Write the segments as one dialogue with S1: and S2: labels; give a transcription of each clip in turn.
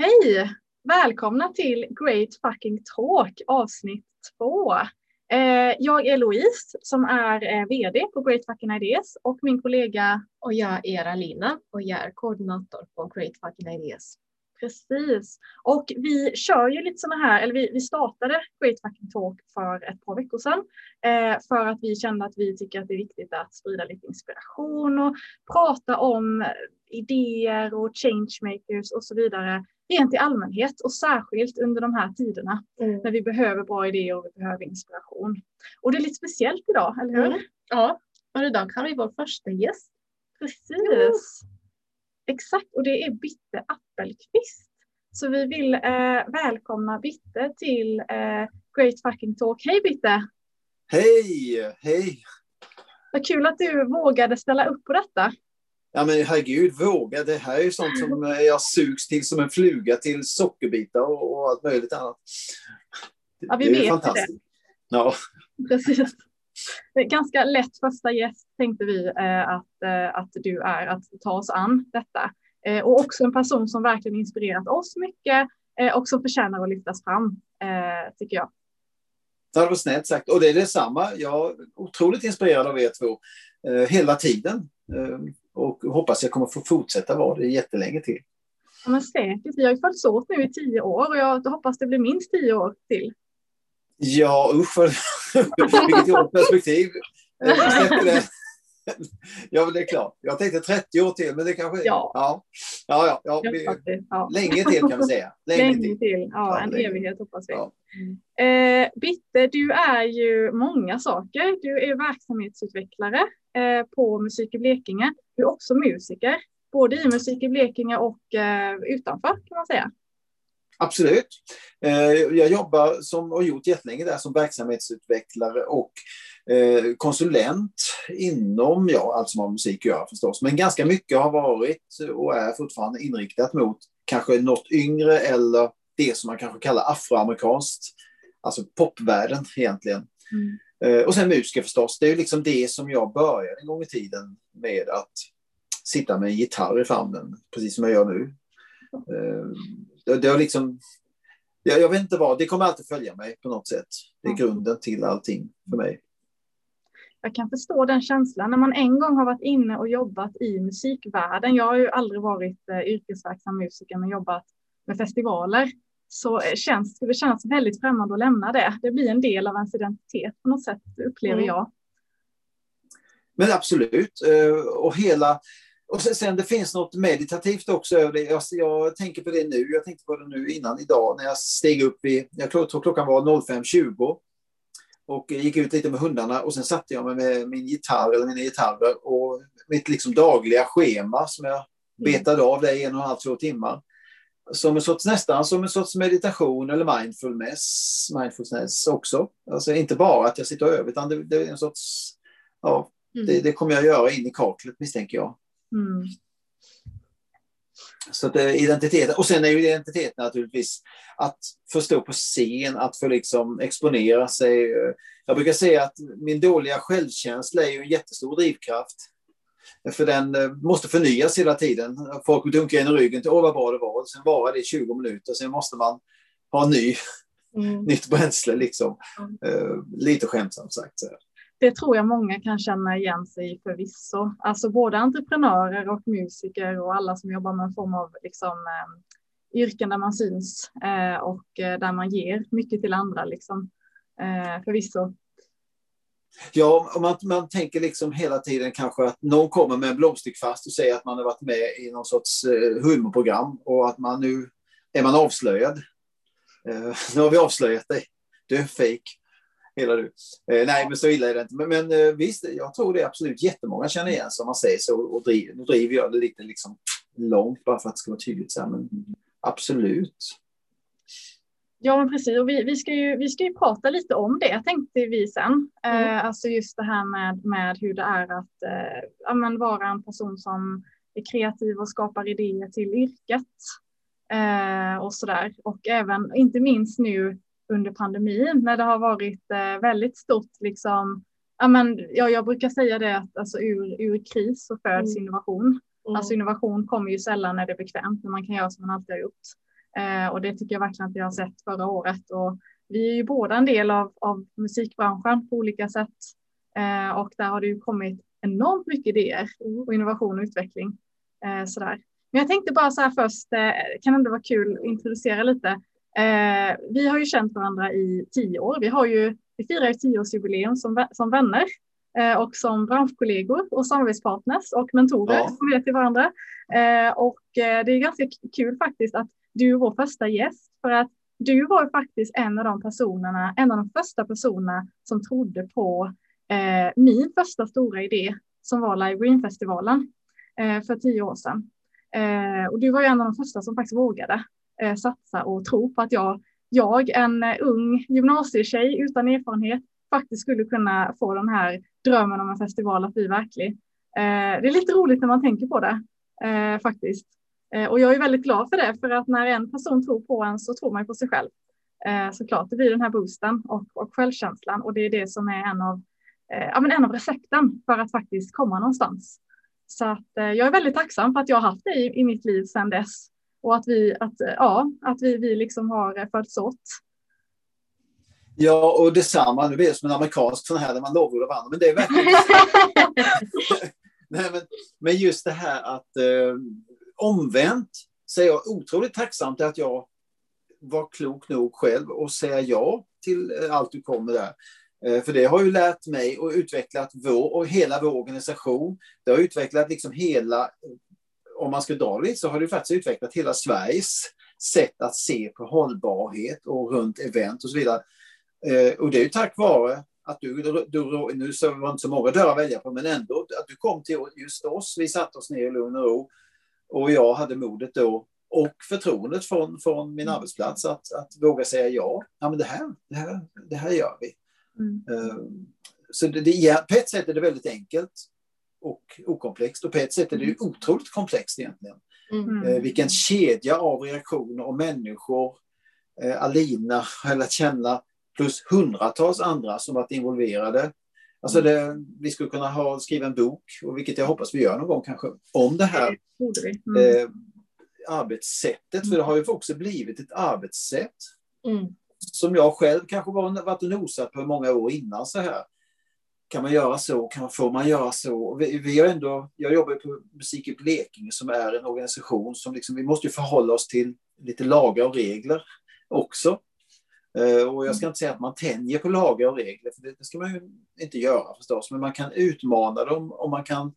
S1: Hej! Välkomna till Great Fucking Talk avsnitt två. Eh, jag är Louise som är eh, VD på Great Fucking Ideas och min kollega
S2: och jag är Alina och jag är koordinator på Great Fucking Ideas.
S1: Precis. Och vi kör ju lite sådana här, eller vi, vi startade Great Fucking Talk för ett par veckor sedan. Eh, för att vi kände att vi tycker att det är viktigt att sprida lite inspiration och prata om idéer och changemakers och så vidare rent i allmänhet och särskilt under de här tiderna mm. när vi behöver bra idéer och vi behöver inspiration. Och det är lite speciellt idag, eller hur? Mm.
S2: Ja, och idag har vi vår första gäst.
S1: Precis. Mm. Exakt, och det är Bitte Appelqvist. Så vi vill eh, välkomna Bitte till eh, Great Fucking Talk. Hej Bitte!
S3: Hej, hej!
S1: Vad kul att du vågade ställa upp på detta.
S3: Ja men herregud, våga. Det här är ju sånt som jag sugs till som en fluga till sockerbitar och, allt möjligt annat.
S1: Ja, vi det är vet det.
S3: Ja.
S1: Precis. Ganska lätt första gäst tänkte vi eh, att, eh, att du är att ta oss an detta. Eh, och också en person som verkligen inspirerat oss mycket eh, och som förtjänar att lyftas fram, eh, tycker jag.
S3: Det var snällt sagt. Och det är detsamma. Jag är otroligt inspirerad av er två eh, hela tiden. Och hoppas jag kommer få fortsätta vara det jättelänge till.
S1: Ja, men säkert. Vi har ju följts åt nu i tio år och jag hoppas det blir minst tio år till.
S3: Ja, usch vilket jobbigt perspektiv. ja, men det är klart. Jag tänkte 30 år till, men det kanske...
S1: Ja.
S3: Ja, ja, ja, vi, ja. Länge till kan vi säga.
S1: Länge, länge till. till. Ja, en länge. evighet hoppas vi. Ja. Eh, Bitte, du är ju många saker. Du är verksamhetsutvecklare eh, på Musik i Blekinge. Du är också musiker, både i Musik i Blekinge och eh, utanför kan man säga.
S3: Absolut. Eh, jag jobbar som, och gjort jättelänge där som verksamhetsutvecklare och konsulent inom, ja, allt som har musik att göra förstås. Men ganska mycket har varit och är fortfarande inriktat mot kanske något yngre eller det som man kanske kallar afroamerikanskt, alltså popvärlden egentligen. Mm. Eh, och sen musiker förstås. Det är ju liksom det som jag började en gång i tiden med att sitta med en gitarr i famnen, precis som jag gör nu. Det, det har liksom, jag, jag vet inte vad, det kommer alltid följa mig på något sätt. Det är grunden till allting för mig.
S1: Jag kan förstå den känslan när man en gång har varit inne och jobbat i musikvärlden. Jag har ju aldrig varit eh, yrkesverksam musiker men jobbat med festivaler. Så eh, känns, det känns väldigt främmande att lämna det. Det blir en del av ens identitet på något sätt, upplever mm. jag.
S3: Men absolut. Eh, och hela, och sen, det finns något meditativt också över det. Jag, jag, tänker på det nu. Jag tänkte på det nu innan idag när jag steg upp i, jag tror klockan var 05.20 och gick ut lite med hundarna och sen satte jag mig med min gitarr eller mina gitarrer och mitt liksom dagliga schema som jag mm. betade av det i en och en halv, två timmar. Som en sorts, nästan som en sorts meditation eller mindfulness, mindfulness också. Alltså inte bara att jag sitter och över utan det, det är en sorts, ja, mm. det, det kommer jag göra in i kaklet misstänker jag. Mm. Så det är identiteten. Och sen är ju identiteten naturligtvis att få stå på scen, att få liksom exponera sig. Jag brukar säga att min dåliga självkänsla är ju en jättestor drivkraft. För den eh, måste förnyas hela tiden. Folk dunkar in i ryggen till åh vad bra det var. Sen varar det i 20 minuter, sen måste man ha ny, mm. nytt bränsle liksom. Mm. Uh, lite skämtsamt sagt. Så
S1: det tror jag många kan känna igen sig i förvisso. Alltså både entreprenörer och musiker och alla som jobbar med en form av liksom, eh, yrken där man syns eh, och eh, där man ger mycket till andra. Liksom. Eh, förvisso.
S3: Ja, om man, man tänker liksom hela tiden kanske att någon kommer med en blomsterkvast och säger att man har varit med i någon sorts eh, humorprogram och att man nu är man avslöjad. Eh, nu har vi avslöjat dig. Du är fake hela du. Eh, nej, men så illa är det inte. Men, men eh, visst, jag tror det är absolut jättemånga känner igen som man säger så. Och driver, nu driver jag det lite liksom långt bara för att det ska vara tydligt. Så här, men absolut.
S1: Ja, men precis. Och vi, vi, ska ju, vi ska ju prata lite om det, tänkte vi sen. Mm. Eh, alltså just det här med, med hur det är att eh, vara en person som är kreativ och skapar idéer till yrket. Eh, och där. Och även, inte minst nu under pandemin när det har varit eh, väldigt stort liksom Ja, men, ja, jag brukar säga det att alltså, ur, ur kris så föds mm. innovation. Mm. Alltså innovation kommer ju sällan när det är bekvämt, när man kan göra som man alltid har gjort. Eh, och det tycker jag verkligen att vi har sett förra året. Och vi är ju båda en del av, av musikbranschen på olika sätt. Eh, och där har det ju kommit enormt mycket idéer och innovation och utveckling. Eh, sådär. Men jag tänkte bara så här först, eh, kan ändå vara kul att introducera lite. Eh, vi har ju känt varandra i tio år. Vi har ju, vi firar ju tioårsjubileum som, som vänner eh, och som branschkollegor och samarbetspartners och mentorer ja. som vet till varandra. Eh, och eh, det är ganska kul faktiskt att du är vår första gäst för att du var faktiskt en av de personerna, en av de första personerna som trodde på eh, min första stora idé som var Live Green-festivalen eh, för tio år sedan. Och du var ju en av de första som faktiskt vågade eh, satsa och tro på att jag, jag, en eh, ung gymnasietjej utan erfarenhet, faktiskt skulle kunna få den här drömmen om en festival att bli verklig. Eh, det är lite roligt när man tänker på det eh, faktiskt. Eh, och jag är väldigt glad för det, för att när en person tror på en så tror man på sig själv. Eh, såklart, det blir den här boosten och, och självkänslan och det är det som är en av, eh, ja, men en av recepten för att faktiskt komma någonstans. Så att, eh, jag är väldigt tacksam för att jag har haft dig i, i mitt liv sedan dess och att vi, att, ja, att vi, vi liksom har följts åt.
S3: Ja, och detsamma. Nu blir det som en amerikansk sån här där man lovordar varandra. Men det är verkligen... Nej, men, men just det här att eh, omvänt så är jag otroligt tacksam till att jag var klok nog själv och säga ja till eh, allt du kommer där. Eh, för det har ju lärt mig och utvecklat vår och hela vår organisation. Det har utvecklat liksom hela om man ska dra lite så har det faktiskt utvecklat hela Sveriges sätt att se på hållbarhet och runt event och så vidare. Eh, och det är ju tack vare att du, du, nu så var det inte så många dörrar att välja på, men ändå att du kom till just oss. Vi satte oss ner i lugn och ro och jag hade modet då och förtroendet från, från min arbetsplats att, att våga säga ja. Ja, men det här, det här, det här gör vi. Mm. Uh, så det, det, på ett sätt är det väldigt enkelt och okomplext och på ett sätt är det ju mm. otroligt komplext egentligen. Mm. Eh, vilken kedja av reaktioner och människor eh, Alina har lärt känna plus hundratals andra som varit involverade. Alltså mm. det, vi skulle kunna ha, skriva en bok, och vilket jag hoppas vi gör någon gång kanske, om det här mm. eh, arbetssättet. För det har ju också blivit ett arbetssätt mm. som jag själv kanske var, varit och nosat på många år innan så här. Kan man göra så? Kan man, får man göra så? Vi, vi har ändå, jag jobbar på Musik i Blekinge som är en organisation som liksom, vi måste förhålla oss till lite lagar och regler också. Uh, och jag ska inte säga att man tänjer på lagar och regler, för det, ska man ju inte göra förstås, men man kan utmana dem och man kan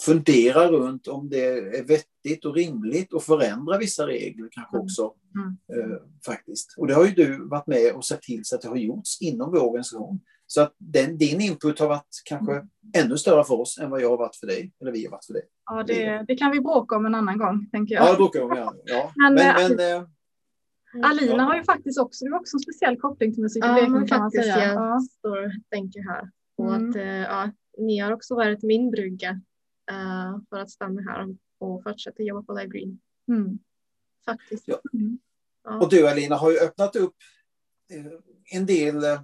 S3: fundera runt om det är vettigt och rimligt och förändra vissa regler kanske mm. också. Mm. Uh, faktiskt. Och det har ju du varit med och sett till så att det har gjorts inom vår organisation. Så att den, din input har varit kanske mm. ännu större för oss än vad jag har varit för dig, eller vi har varit för dig.
S1: Ja, det, det kan vi bråka om en annan gång, tänker jag.
S3: Ja, det bråkar om, ja. ja. Men, men, men äh,
S1: Alina har ju faktiskt också, du har också en speciell koppling till musik
S2: ja, men kan man säga. Jag ja. står och tänker här på mm. att uh, ja, ni har också varit min brygga uh, för att stanna här och fortsätta jobba på Live Green. Mm. Faktiskt. Ja. Mm.
S3: Och du Alina har ju öppnat upp en del eh,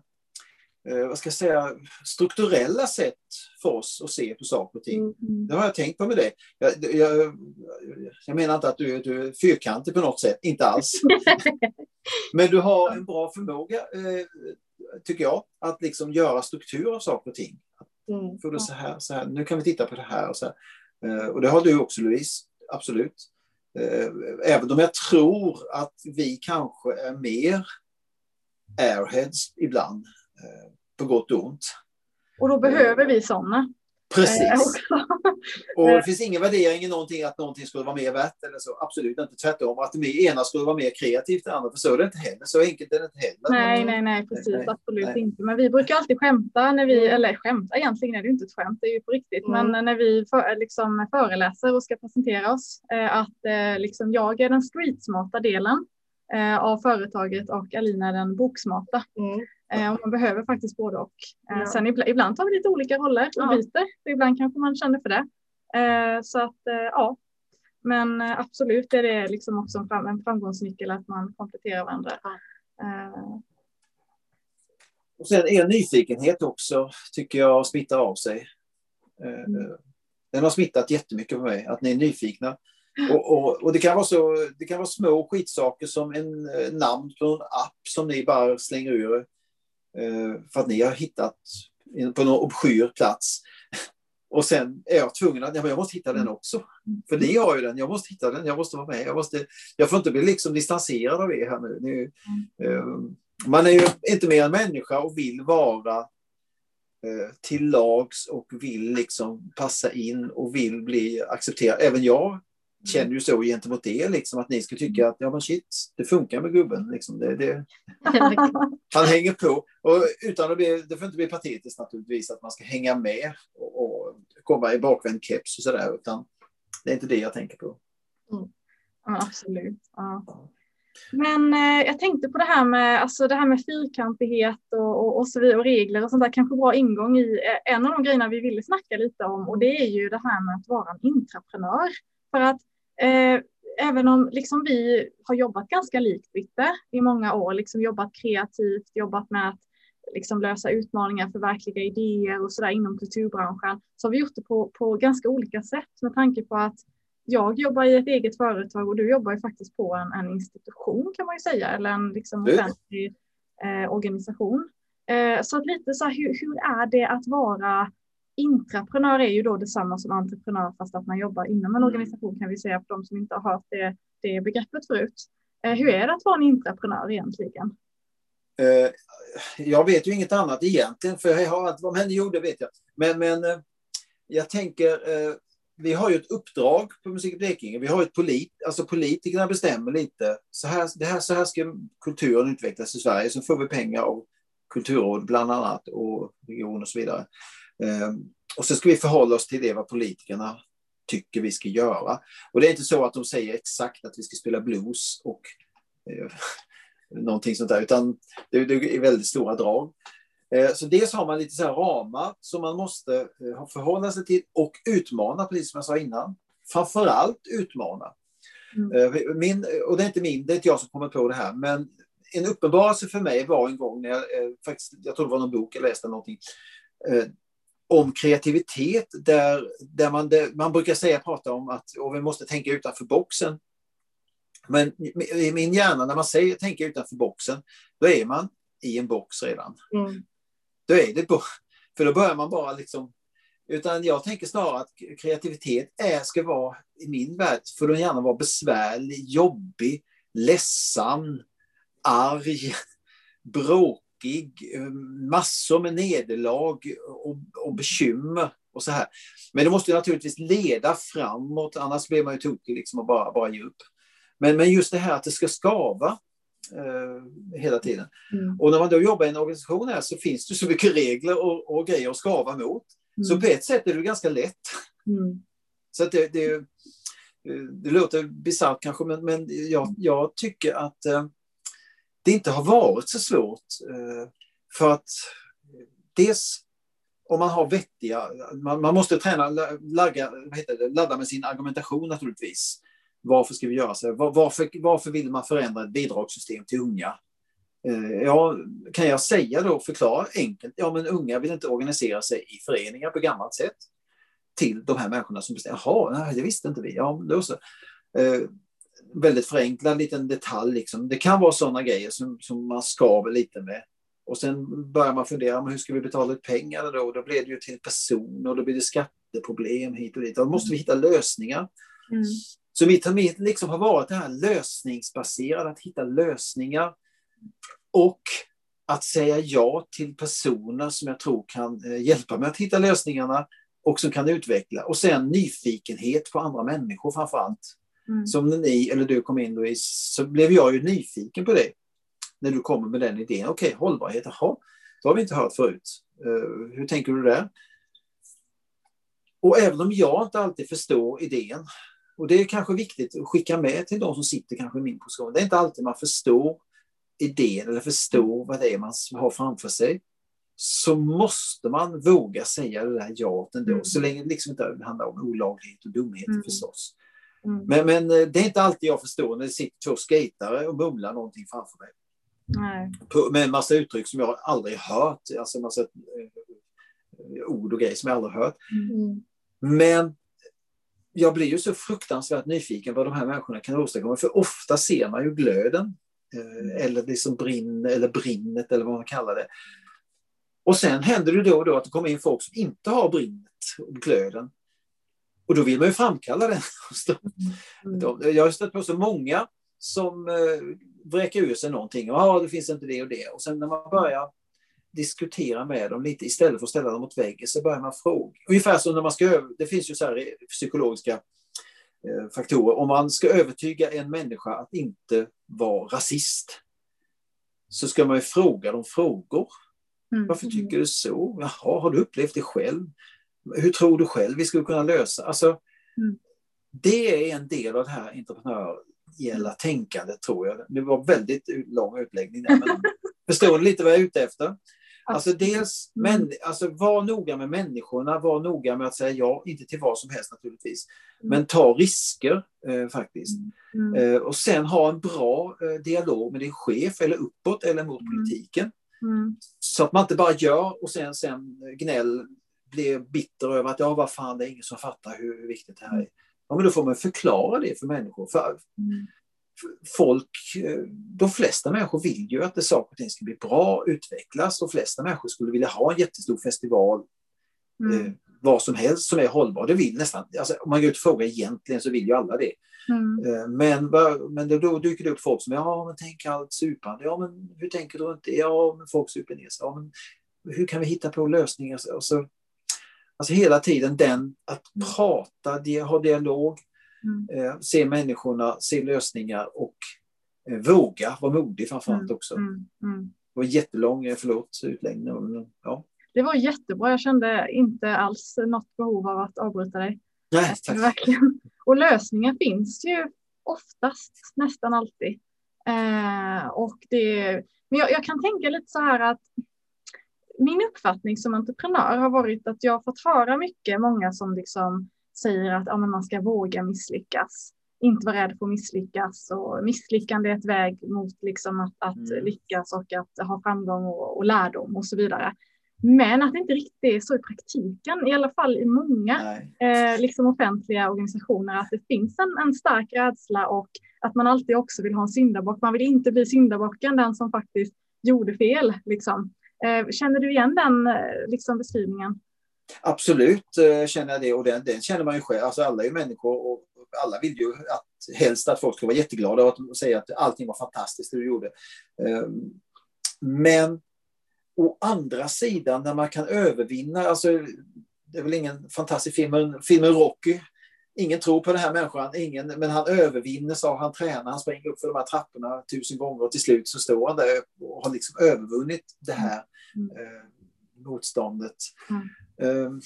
S3: vad ska jag säga, strukturella sätt för oss att se på saker och ting. Mm. mm. Det har jag tänkt på med dig. Jag, jag, jag, menar inte att du, du är fyrkantig på något sätt, inte alls. Men du har en bra förmåga, eh, tycker jag, att liksom göra struktur av saker och ting. Mm. För så här, så här, nu kan vi titta på det här och så här. Eh, och det har du också Louise, absolut. Eh, även om jag tror att vi kanske är mer airheads ibland Eh, på gott och ont.
S1: Och då behöver vi sådana.
S3: Precis. Eh, och det finns ingen värdering i någonting att någonting skulle vara mer värt eller så. Absolut inte. Tvärtom. Att det ena skulle vara mer kreativt än andra. För så är det inte heller. Så enkelt är det inte heller.
S1: Nej, nej, nej. Precis. Nej, absolut nej. inte. Men vi brukar alltid skämta när vi, mm. eller skämta egentligen är det inte ett skämt. Det är ju på riktigt. Mm. Men när vi för, liksom föreläser och ska presentera oss. Att liksom jag är den streetsmarta delen av företaget och Alina är den boksmarta. Mm. Eh, och man behöver faktiskt både och. Eh, ja. Sen ibland, ibland tar vi lite olika roller och ja. byter. Ibland kanske man känner för det. Eh, så att ja, men absolut är det liksom också en, fram, en framgångsnyckel att man kompletterar varandra. Ja.
S3: Och sen er nyfikenhet också tycker jag smittar av sig. Mm. Den har smittat jättemycket på mig, att ni är nyfikna. Och, och, och, det, kan vara så, det kan vara små skitsaker som en eh, namn på en app som ni bara slänger ur eh, för att ni har hittat på någon obskyr plats. Och sen är jag tvungen att, ja, jag måste hitta den också. För ni har ju den, jag måste hitta den, jag måste vara med. Jag, måste, jag får inte bli liksom distanserad av er här nu. nu eh, man är ju inte mer än människa och vill vara eh, till lags och vill liksom passa in och vill bli accepterad. Även jag känner ju så gentemot er, liksom, att ni ska tycka att ja men shit, det funkar med gubben. Liksom, det, det. Han hänger på. Och utan att bli, det får inte bli patetiskt naturligtvis att man ska hänga med och, och komma i bakvänd keps och sådär, utan det är inte det jag tänker på.
S1: Mm. Ja, absolut. Ja. Men eh, jag tänkte på det här med, alltså det här med fyrkantighet och, och, och, så vidare, och regler och sånt där, kanske bra ingång i eh, en av de grejerna vi ville snacka lite om och det är ju det här med att vara en intraprenör. För att eh, även om liksom vi har jobbat ganska likt Bitte i många år, liksom jobbat kreativt, jobbat med att liksom lösa utmaningar, förverkliga idéer och sådär inom kulturbranschen, så har vi gjort det på, på ganska olika sätt med tanke på att jag jobbar i ett eget företag och du jobbar ju faktiskt på en, en institution kan man ju säga, eller en liksom offentlig eh, organisation. Eh, så att lite så här, hur, hur är det att vara intraprenör är ju då detsamma som entreprenör fast att man jobbar inom en mm. organisation kan vi säga för de som inte har hört det, det begreppet förut. Eh, hur är det att vara en intraprenör egentligen?
S3: Eh, jag vet ju inget annat egentligen, för jag har allt vad män gjorde vet jag. Men, men eh, jag tänker, vi har ju ett uppdrag på Musik i Blekinge. Vi har ett polit, alltså politikerna bestämmer lite. Så här, det här, så här ska kulturen utvecklas i Sverige. Så får vi pengar av kulturråd bland annat och region och så vidare. Ehm, och så ska vi förhålla oss till det vad politikerna tycker vi ska göra. Och det är inte så att de säger exakt att vi ska spela blues och eh, någonting sånt där, utan det, det är väldigt stora drag. Eh, så dels har man lite så ramar som man måste eh, förhålla sig till och utmana, precis som jag sa innan. Framförallt utmana. Mm. Eh, min, och det är inte min, det är inte jag som kommer på det här, men en uppenbarelse för mig var en gång när jag, faktiskt, jag tror det var någon bok jag läste någonting, om kreativitet där, där man, där man brukar säga, prata om att och vi måste tänka utanför boxen. Men i min hjärna, när man säger tänka utanför boxen, då är man i en box redan. Mm. Då är det, för då börjar man bara liksom, utan jag tänker snarare att kreativitet är, ska vara, i min värld, får den gärna vara besvärlig, jobbig, ledsen, arg, bråkig tråkig, eh, massor med nederlag och, och bekymmer och så här. Men det måste naturligtvis leda framåt, annars blir man ju tokig liksom och bara, bara ge upp. Men, men just det här att det ska skava eh, hela tiden. Mm. Och när man då jobbar i en organisation här så finns det så mycket regler och, och grejer att skava mot. Mm. Så på ett sätt är det ganska lätt. Mm. Så att det, det, det låter bisarrt kanske, men, men jag, jag tycker att eh, det inte har varit så svårt. Eh, för att dels om man har vettiga, man, man måste träna, lagga, vad heter det, ladda med sin argumentation naturligtvis. Varför ska vi göra så? Var, varför, varför vill man förändra ett bidragssystem till unga? Eh, ja, kan jag säga då, förklara enkelt, ja men unga vill inte organisera sig i föreningar på gammalt sätt till de här människorna som bestämmer. Jaha, det visste inte vi. Ja, då så. Eh, Väldigt förenklad liten detalj. Liksom. Det kan vara sådana grejer som, som man skaver lite med. Och sen börjar man fundera, men hur ska vi betala ut pengarna då? Då blir det ju till personer och då blir det skatteproblem hit och dit. Då måste vi hitta lösningar. Mm. Så mitt, mitt liksom har varit det här lösningsbaserade, att hitta lösningar. Och att säga ja till personer som jag tror kan eh, hjälpa mig att hitta lösningarna och som kan utveckla. Och sen nyfikenhet på andra människor framför allt. Mm. Som när ni eller du kom in då i, så blev jag ju nyfiken på det. När du kommer med den idén. Okej, okay, hållbarhet, jaha, det har vi inte hört förut. Uh, hur tänker du där? Och även om jag inte alltid förstår idén, och det är kanske viktigt att skicka med till de som sitter kanske i min position, det är inte alltid man förstår idén eller förstår vad det är man har framför sig, så måste man våga säga det där ja ändå, mm. så länge det liksom inte handlar om olaglighet och dumhet mm. förstås. Mm. Men, men eh, det är inte alltid jag förstår när det sitter två skatare och mumlar någonting framför mig. Nej. Med en massa uttryck som jag aldrig hört, alltså en massa eh, ord och grejer som jag aldrig hört. Mm. Men jag blir ju så fruktansvärt nyfiken vad de här människorna kan åstadkomma, för ofta ser man ju glöden. Eh, eller det som brinner, eller brinnet eller vad man kallar det. Och sen händer det då och då att det kommer in folk som inte har brinnet och glöden. Och då vill man ju framkalla den. Mm. Jag har stött på så många som eh, vräker ur sig någonting. Ja, ah, det finns inte det och det. Och sen när man börjar diskutera med dem lite istället för att ställa dem mot väggen så börjar man fråga. Ungefär som när man ska Det finns ju så här psykologiska eh, faktorer. Om man ska övertyga en människa att inte vara rasist så ska man ju fråga dem frågor. Mm. Varför tycker du så? Jaha, har du upplevt det själv? Hur tror du själv vi skulle kunna lösa? Alltså, mm. Det är en del av det här entreprenöriella tänkandet tror jag. Det var väldigt lång utläggning där, men förstår ni lite vad jag är ute efter? Alltså dels, mm. men, alltså var noga med människorna, var noga med att säga ja, inte till vad som helst naturligtvis. Mm. Men ta risker eh, faktiskt. Mm. mm. Eh, och sen ha en bra eh, dialog med din chef eller uppåt eller mot mm. politiken. Mm. Så att man inte bara gör och sen, sen gnäll, blir bitter över att ja, vad fan, det är ingen som fattar hur, hur viktigt det här är. Ja, men då får man förklara det för människor. För, folk, eh, de flesta människor vill ju att det saker och ting ska bli bra, utvecklas. De flesta människor skulle vilja ha en jättestor festival, mm. eh, vad som helst som är hållbar. Det vill nästan, alltså, om man går ut och frågar egentligen så vill ju alla det. Mm. Eh, men, men då, då, dyker det upp folk som, ja men tänk allt supande, ja men hur tänker du inte? Ja men folk super ner sig, ja men hur kan vi hitta på lösningar? Alltså, alltså hela tiden den att mm. prata, ha dialog, Mm. Eh, se människorna, se lösningar och eh, våga vara modig framförallt mm. också. Mm. Mm. Det var jättelång, eh, förlåt utläggning. Ja.
S1: Det var jättebra, jag kände inte alls något behov av att avbryta dig.
S3: Nej, tack.
S1: Verkligen. Och lösningar finns ju oftast, nästan alltid. Eh, och det, men jag, jag, kan tänka lite så här att min uppfattning som entreprenör har varit att jag har fått höra mycket, många som liksom säger att ja, man ska våga misslyckas. Inte vara rädd för att misslyckas och misslyckande är ett väg mot liksom att, att mm. lyckas och att ha framgång och, och lärdom och så vidare. Men att det inte riktigt är så i praktiken, i alla fall i många eh, liksom offentliga organisationer, att det finns en, en stark rädsla och att man alltid också vill ha en syndabock. Man vill inte bli syndabocken, den som faktiskt gjorde fel. Liksom. Eh, känner du igen den eh, liksom, beskrivningen?
S3: Absolut eh, känner jag det och den, den känner man ju själv. Alltså alla är ju människor och alla vill ju att, helst att folk ska vara jätteglada och säga att allting var fantastiskt det du gjorde. Men å andra sidan när man kan övervinna, alltså det är väl ingen fantastisk film, men filmen Rocky, ingen tror på den här människan, ingen, men han övervinner, sa han tränar, han springer upp för de här trapporna tusen gånger och till slut så står han där och har liksom övervunnit det här mm eh, motståndet. Mm. Ehm,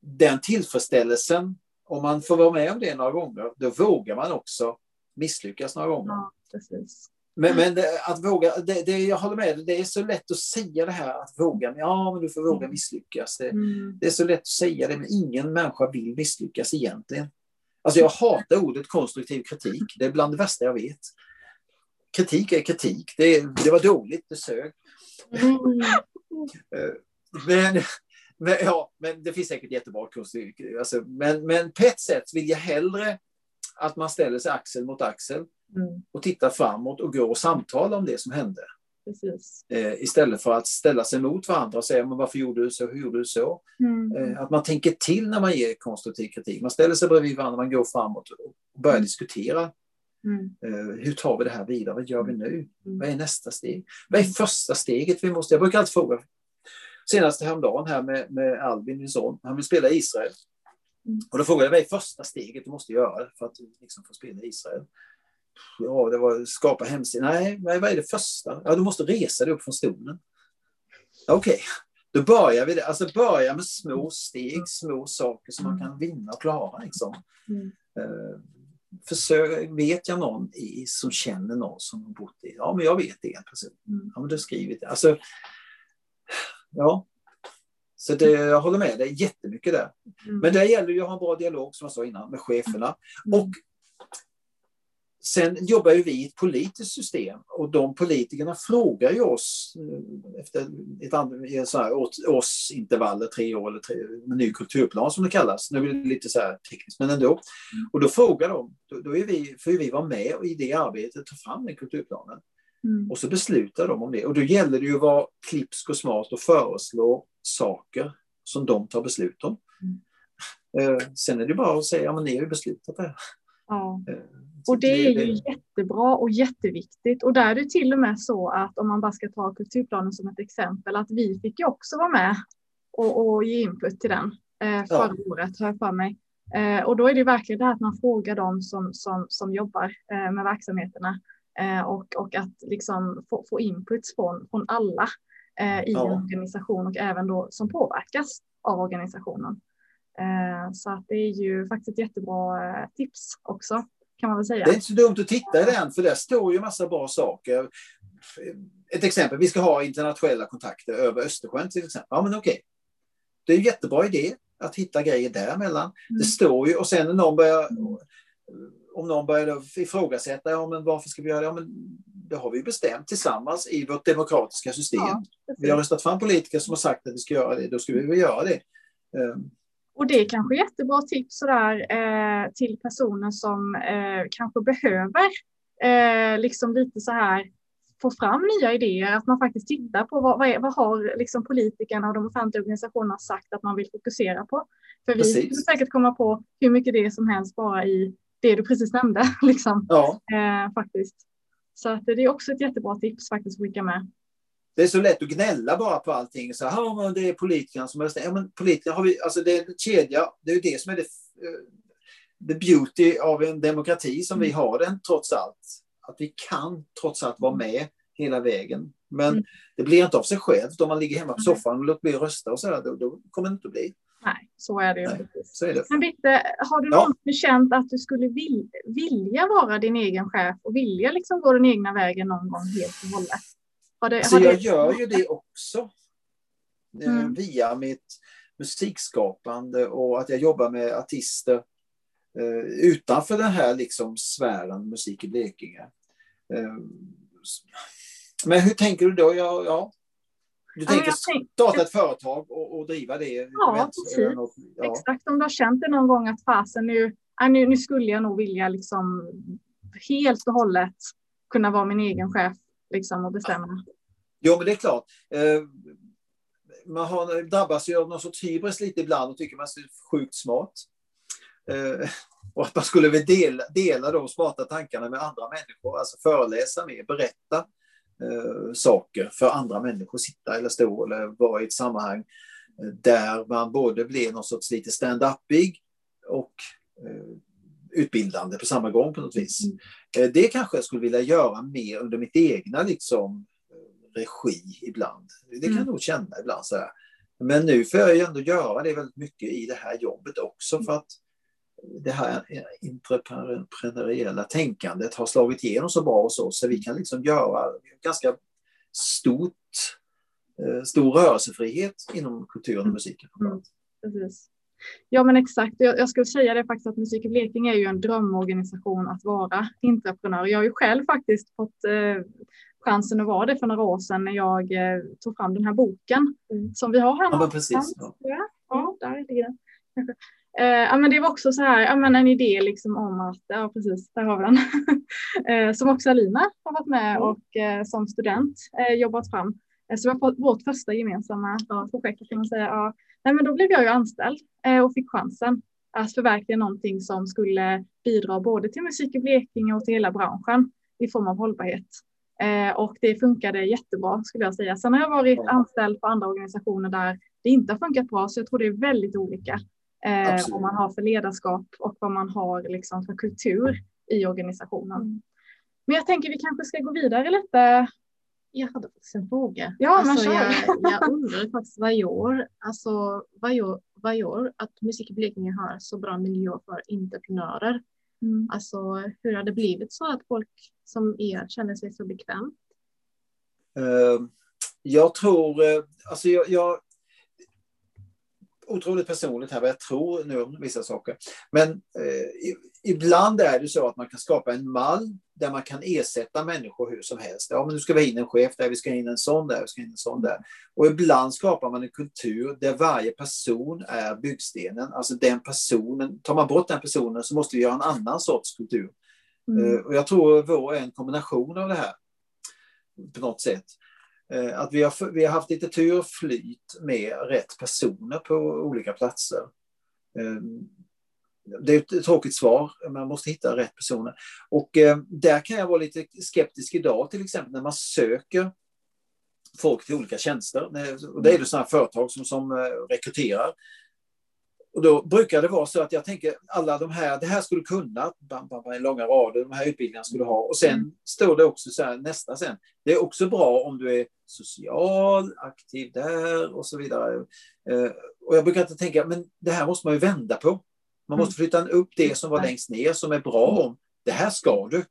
S3: den tillfredsställelsen, om man får vara med om det några gånger, då vågar man också misslyckas några gånger.
S1: Ja, precis.
S3: Men, men det, att våga, det, det, jag håller med det är så lätt att säga det här att våga, ja men du får våga mm. misslyckas. Det, mm. det är så lätt att säga det, men ingen människa vill misslyckas egentligen. Alltså jag hatar ordet konstruktiv kritik, det är bland det värsta jag vet. Kritik är kritik, det, det var dåligt, det sög. Mm. Eh, men men, ja, men det finns säkert jättebra kurser. Alltså, men, men på ett sätt vill jag hellre att man ställer sig axel mot axel mm. och tittar framåt och går och samtalar om det som hände. Eh, istället för att ställa sig mot varandra och säga men varför gjorde du så, hur gjorde du så? Mm. Eh, att man tänker till när man ger konstruktiv kritik. Man ställer sig bredvid varandra, man går framåt och börjar mm. diskutera. Mm. Eh, hur tar vi det här vidare? Vad gör vi nu? Mm. Vad är nästa steg? Vad är första steget vi måste... Jag brukar alltid fråga senast häromdagen här med, med Albin, min son. Han vill spela i Israel. Mm. Och då frågade jag vad är första steget du måste göra för att liksom få spela i Israel? Ja, det var skapa hemsida. Nej, vad är det första? Ja, du måste resa dig upp från stolen. Okej, okay. då börjar vi. Det. Alltså börja med små steg, små saker som man kan vinna och klara. Liksom. Mm. Uh, försök, vet jag någon i, som känner någon som har bott i... Ja, men jag vet en person. Mm. Ja, men du skrivit det. Alltså, Ja. Så det, jag håller med dig jättemycket där. Mm. Men det gäller ju att ha en bra dialog, som jag sa innan, med cheferna. Mm. Och sen jobbar ju vi i ett politiskt system och de politikerna frågar ju oss eh, efter ett annat, så här, årsintervaller, tre år eller tre, en ny kulturplan som det kallas. Nu blir det lite så här tekniskt, men ändå. Mm. Och då frågar de, då, då är vi, får vi vara med i det arbetet, ta fram den kulturplanen. Mm. Och så beslutar de om det. Och då gäller det ju att vara klipsk och smart och föreslå saker som de tar beslut om. Mm. Eh, sen är det bara att säga, ja men ni har ju beslutat det.
S1: Ja. Och det är ju jättebra och jätteviktigt. Och där är det till och med så att om man bara ska ta kulturplanen som ett exempel, att vi fick ju också vara med och, och ge input till den eh, förra ja. året, har jag för mig. Eh, och då är det verkligen det här att man frågar dem som, som, som jobbar eh, med verksamheterna eh, och, och att liksom få, få inputs från, från alla eh, i ja. en organisation och även då som påverkas av organisationen. Eh, så att det är ju faktiskt ett jättebra eh, tips också kan man väl säga.
S3: Det är inte så dumt att titta i den för där står ju massa bra saker. Ett exempel, vi ska ha internationella kontakter över Östersjön till exempel. Ja men okej. Okay. Det är en jättebra idé att hitta grejer däremellan. Mm. Det står ju och sen när någon börjar om någon börjar ifrågasätta, ja men varför ska vi göra det? Ja, men det har vi bestämt tillsammans i vårt demokratiska system. Ja, vi har röstat fram politiker som har sagt att vi ska göra det, då ska vi väl göra det.
S1: Ehm. Och det är kanske jättebra tips sådär, eh, till personer som eh, kanske behöver eh, liksom lite så här få fram nya idéer, att man faktiskt tittar på vad, vad, är, vad har liksom politikerna och de offentliga organisationerna sagt att man vill fokusera på. För vi skulle säkert komma på hur mycket det är som helst bara i det du precis nämnde. Liksom. Ja. Eh, faktiskt. Så att det är också ett jättebra tips faktiskt att skicka med.
S3: Det är så lätt att gnälla bara på allting. Så här, men det är politikerna som har ja, men politikerna har vi, alltså det är en kedja. Det är ju det som är det, eh, the beauty av en demokrati som mm. vi har den trots allt. Att vi kan trots allt vara med hela vägen. Men mm. det blir inte av sig självt om man ligger hemma på soffan och låter bli att rösta och så där, då, då kommer det inte att bli.
S1: Nej, så är det ju.
S3: Nej, så är det.
S1: Men Bitte, har du ja. någonsin känt att du skulle vil, vilja vara din egen chef och vilja liksom gå den egna vägen någon gång helt och hållet?
S3: Har det, så har jag det... gör ju det också. Eh, mm. Via mitt musikskapande och att jag jobbar med artister eh, utanför den här liksom sfären musik i Blekinge. Eh, men hur tänker du då? Ja, ja. Du tänker ja, starta ett företag och, och driva det?
S1: Ja, precis. Något, ja. Exakt. Om du har känt det någon gång att fasen nu, nu, nu skulle jag nog vilja liksom helt och hållet kunna vara min egen chef liksom, och bestämma.
S3: Jo, men det är klart. Eh, man har, drabbas ju av någon sorts hybris lite ibland och tycker man är sjukt smart. Eh, och att man skulle vilja dela, dela de smarta tankarna med andra människor, alltså föreläsa mer, berätta eh, saker för andra människor, sitta eller stå eller vara i ett sammanhang eh, där man både blir någon sorts lite stand-upig och eh, utbildande på samma gång på något vis. Mm. Eh, det kanske jag skulle vilja göra mer under mitt egna liksom, regi ibland. Det kan mm. jag nog känna ibland. Så här. Men nu får jag ju ändå göra det väldigt mycket i det här jobbet också mm. för att det här entreprenöriella tänkandet har slagit igenom så bra hos oss så vi kan liksom göra ganska stort, eh, stor rörelsefrihet inom kulturen och musiken. Mm,
S1: precis. Ja men exakt, jag, jag skulle säga det faktiskt att Musik i Blekinge är ju en drömorganisation att vara entreprenör. Jag har ju själv faktiskt fått eh, chansen att vara det för några år sedan när jag eh, tog fram den här boken mm. som vi har här.
S3: Ja, precis. Ja.
S1: ja, där ligger den. Eh, ja, men det var också så här, ja, men en idé liksom om att, ja precis, där har vi den. eh, som också Alina har varit med mm. och eh, som student eh, jobbat fram. Eh, så det var vårt första gemensamma ja, projekt kan man säga. Ja. Nej, men då blev jag ju anställd eh, och fick chansen att förverkliga någonting som skulle bidra både till musik i Blekinge och till hela branschen i form av hållbarhet. Eh, och det funkade jättebra skulle jag säga. Sen har jag varit anställd på andra organisationer där det inte har funkat bra, så jag tror det är väldigt olika eh, vad man har för ledarskap och vad man har liksom för kultur i organisationen. Mm. Men jag tänker vi kanske ska gå vidare lite.
S2: Jag hade faktiskt en fråga.
S1: Ja, alltså,
S2: jag, jag undrar faktiskt vad gör, alltså, vad gör, vad gör att Musik i Blekinge har så bra miljö för entreprenörer? Mm. Alltså hur har det blivit så att folk som er känner sig så bekvämt?
S3: Uh, jag tror, uh, alltså jag, jag, otroligt personligt här vad jag tror nu om vissa saker. Men eh, ibland är det så att man kan skapa en mall där man kan ersätta människor hur som helst. Ja, men nu ska vi ha in en chef där, vi ska ha in en sån där, vi ska ha in en sån där. Och ibland skapar man en kultur där varje person är byggstenen. Alltså den personen, tar man bort den personen så måste vi göra en annan sorts kultur. Mm. Eh, och jag tror vår är en kombination av det här på något sätt. Eh, att vi har, vi har haft lite tur och flyt med rätt personer på olika platser. Eh, det är ett tråkigt svar, man måste hitta rätt personer. Och eh, där kan jag vara lite skeptisk idag, till exempel när man söker folk till olika tjänster. Och det är det sådana företag som, som rekryterar. Och då brukar det vara så att jag tänker alla de här, det här skulle kunna, bam, bam, bam, långa rader, de här utbildningarna skulle ha. Och sen mm. står det också så här, nästa sen. Det är också bra om du är social, aktiv där och så vidare. Eh, och jag brukar inte tänka, men det här måste man ju vända på. Man måste flytta upp det som var längst ner som är bra om, det här ska du.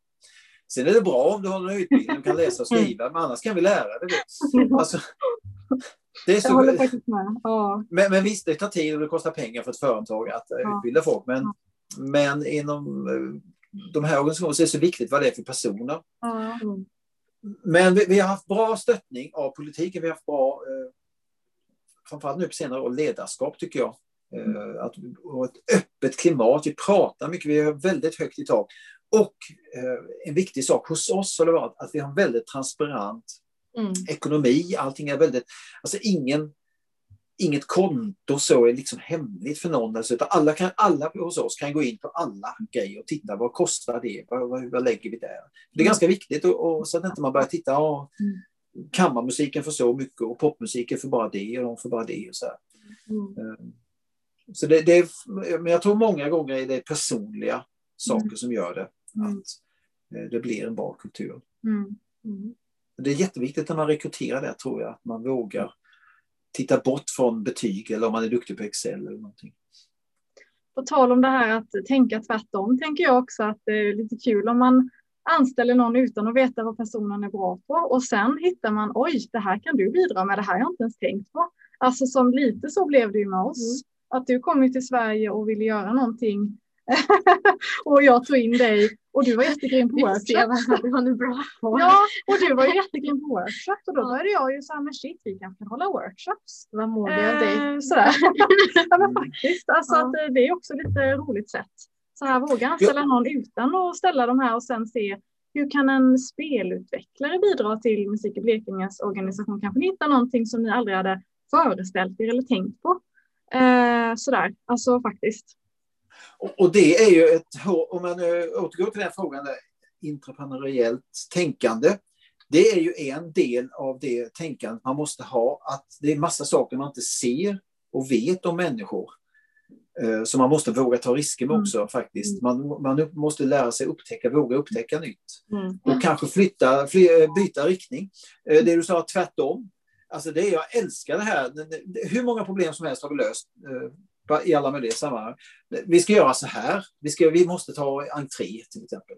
S3: Sen är det bra om du har en utbildning och kan läsa och skriva, men annars kan vi lära dig det. Alltså, det är så... Jag håller faktiskt med. Ja. Men, men visst, det tar tid och det kostar pengar för ett företag att eh, ja. utbilda folk. Men, ja. men inom eh, de här organisationerna så är det så viktigt vad det är för personer. Ja. Men vi, vi, har haft bra stöttning av politiken. Vi har haft bra, eh, framförallt nu på senare år, ledarskap tycker jag. Eh, att, och ett öppet klimat. Vi pratar mycket, vi har väldigt högt i tak. Och eh, en viktig sak hos oss har det varit att vi har en väldigt transparent mm. ekonomi. Allting är väldigt, alltså ingen, inget konto så är liksom hemligt för någon. Alltså, alla, kan, alla hos oss kan gå in på alla grejer och titta vad kostar det, vad, vad, vad lägger vi där? Det är mm. ganska viktigt och, och så att inte man börjar titta, ja, mm. kammarmusiken får så mycket och popmusiken får bara det och de får bara det. Och så mm. Så det, det är, men jag tror många gånger är det personliga saker mm. som gör det. Mm. Att eh, det blir en bra kultur. Det är jätteviktigt när man rekryterar det tror jag, att man vågar titta bort från betyg eller om man är duktig på Excel eller någonting.
S1: På tal om det här att tänka tvärtom tänker jag också att det är lite kul om man anställer någon utan att veta vad personen är bra på och sen hittar man oj, det här kan du bidra med, det här har jag inte ens tänkt på. Alltså som lite så blev det ju med oss. Mm. Att du kom till Sverige och ville göra någonting och jag tog in dig och du var jättegrym på workshop.
S2: Du var bra
S1: på. Ja, och du var jättegrym på workshop och då började jag ju så här, men shit, vi kan hålla workshops.
S2: Vad modig av dig.
S1: Eh, sådär. ja, men faktiskt, alltså ja. att eh, det är också lite roligt sätt. Så här, våga anställa någon utan att ställa de här och sen se hur kan en spelutvecklare bidra till Musik i Blekinges organisation? Kanske ni hittar någonting som ni aldrig hade föreställt er eller tänkt på. Eh, sådär, alltså faktiskt.
S3: Och, och, det är ju ett, om man återgår till den frågan, entreprenöriellt tänkande. Det är ju en del av det tänkandet man måste ha, att det är massa saker man inte ser och vet om människor. Eh, så man måste våga ta risker med mm. också mm. faktiskt. Man, man måste lära sig upptäcka, våga upptäcka nytt. Mm. Och kanske flytta, fly, byta riktning. Eh, det du sa tvärtom. Alltså det, jag älskar det här. Hur många problem som helst har vi löst eh, i alla möjliga sammanhang. Vi ska göra så här. Vi, ska, vi måste ta entré till exempel.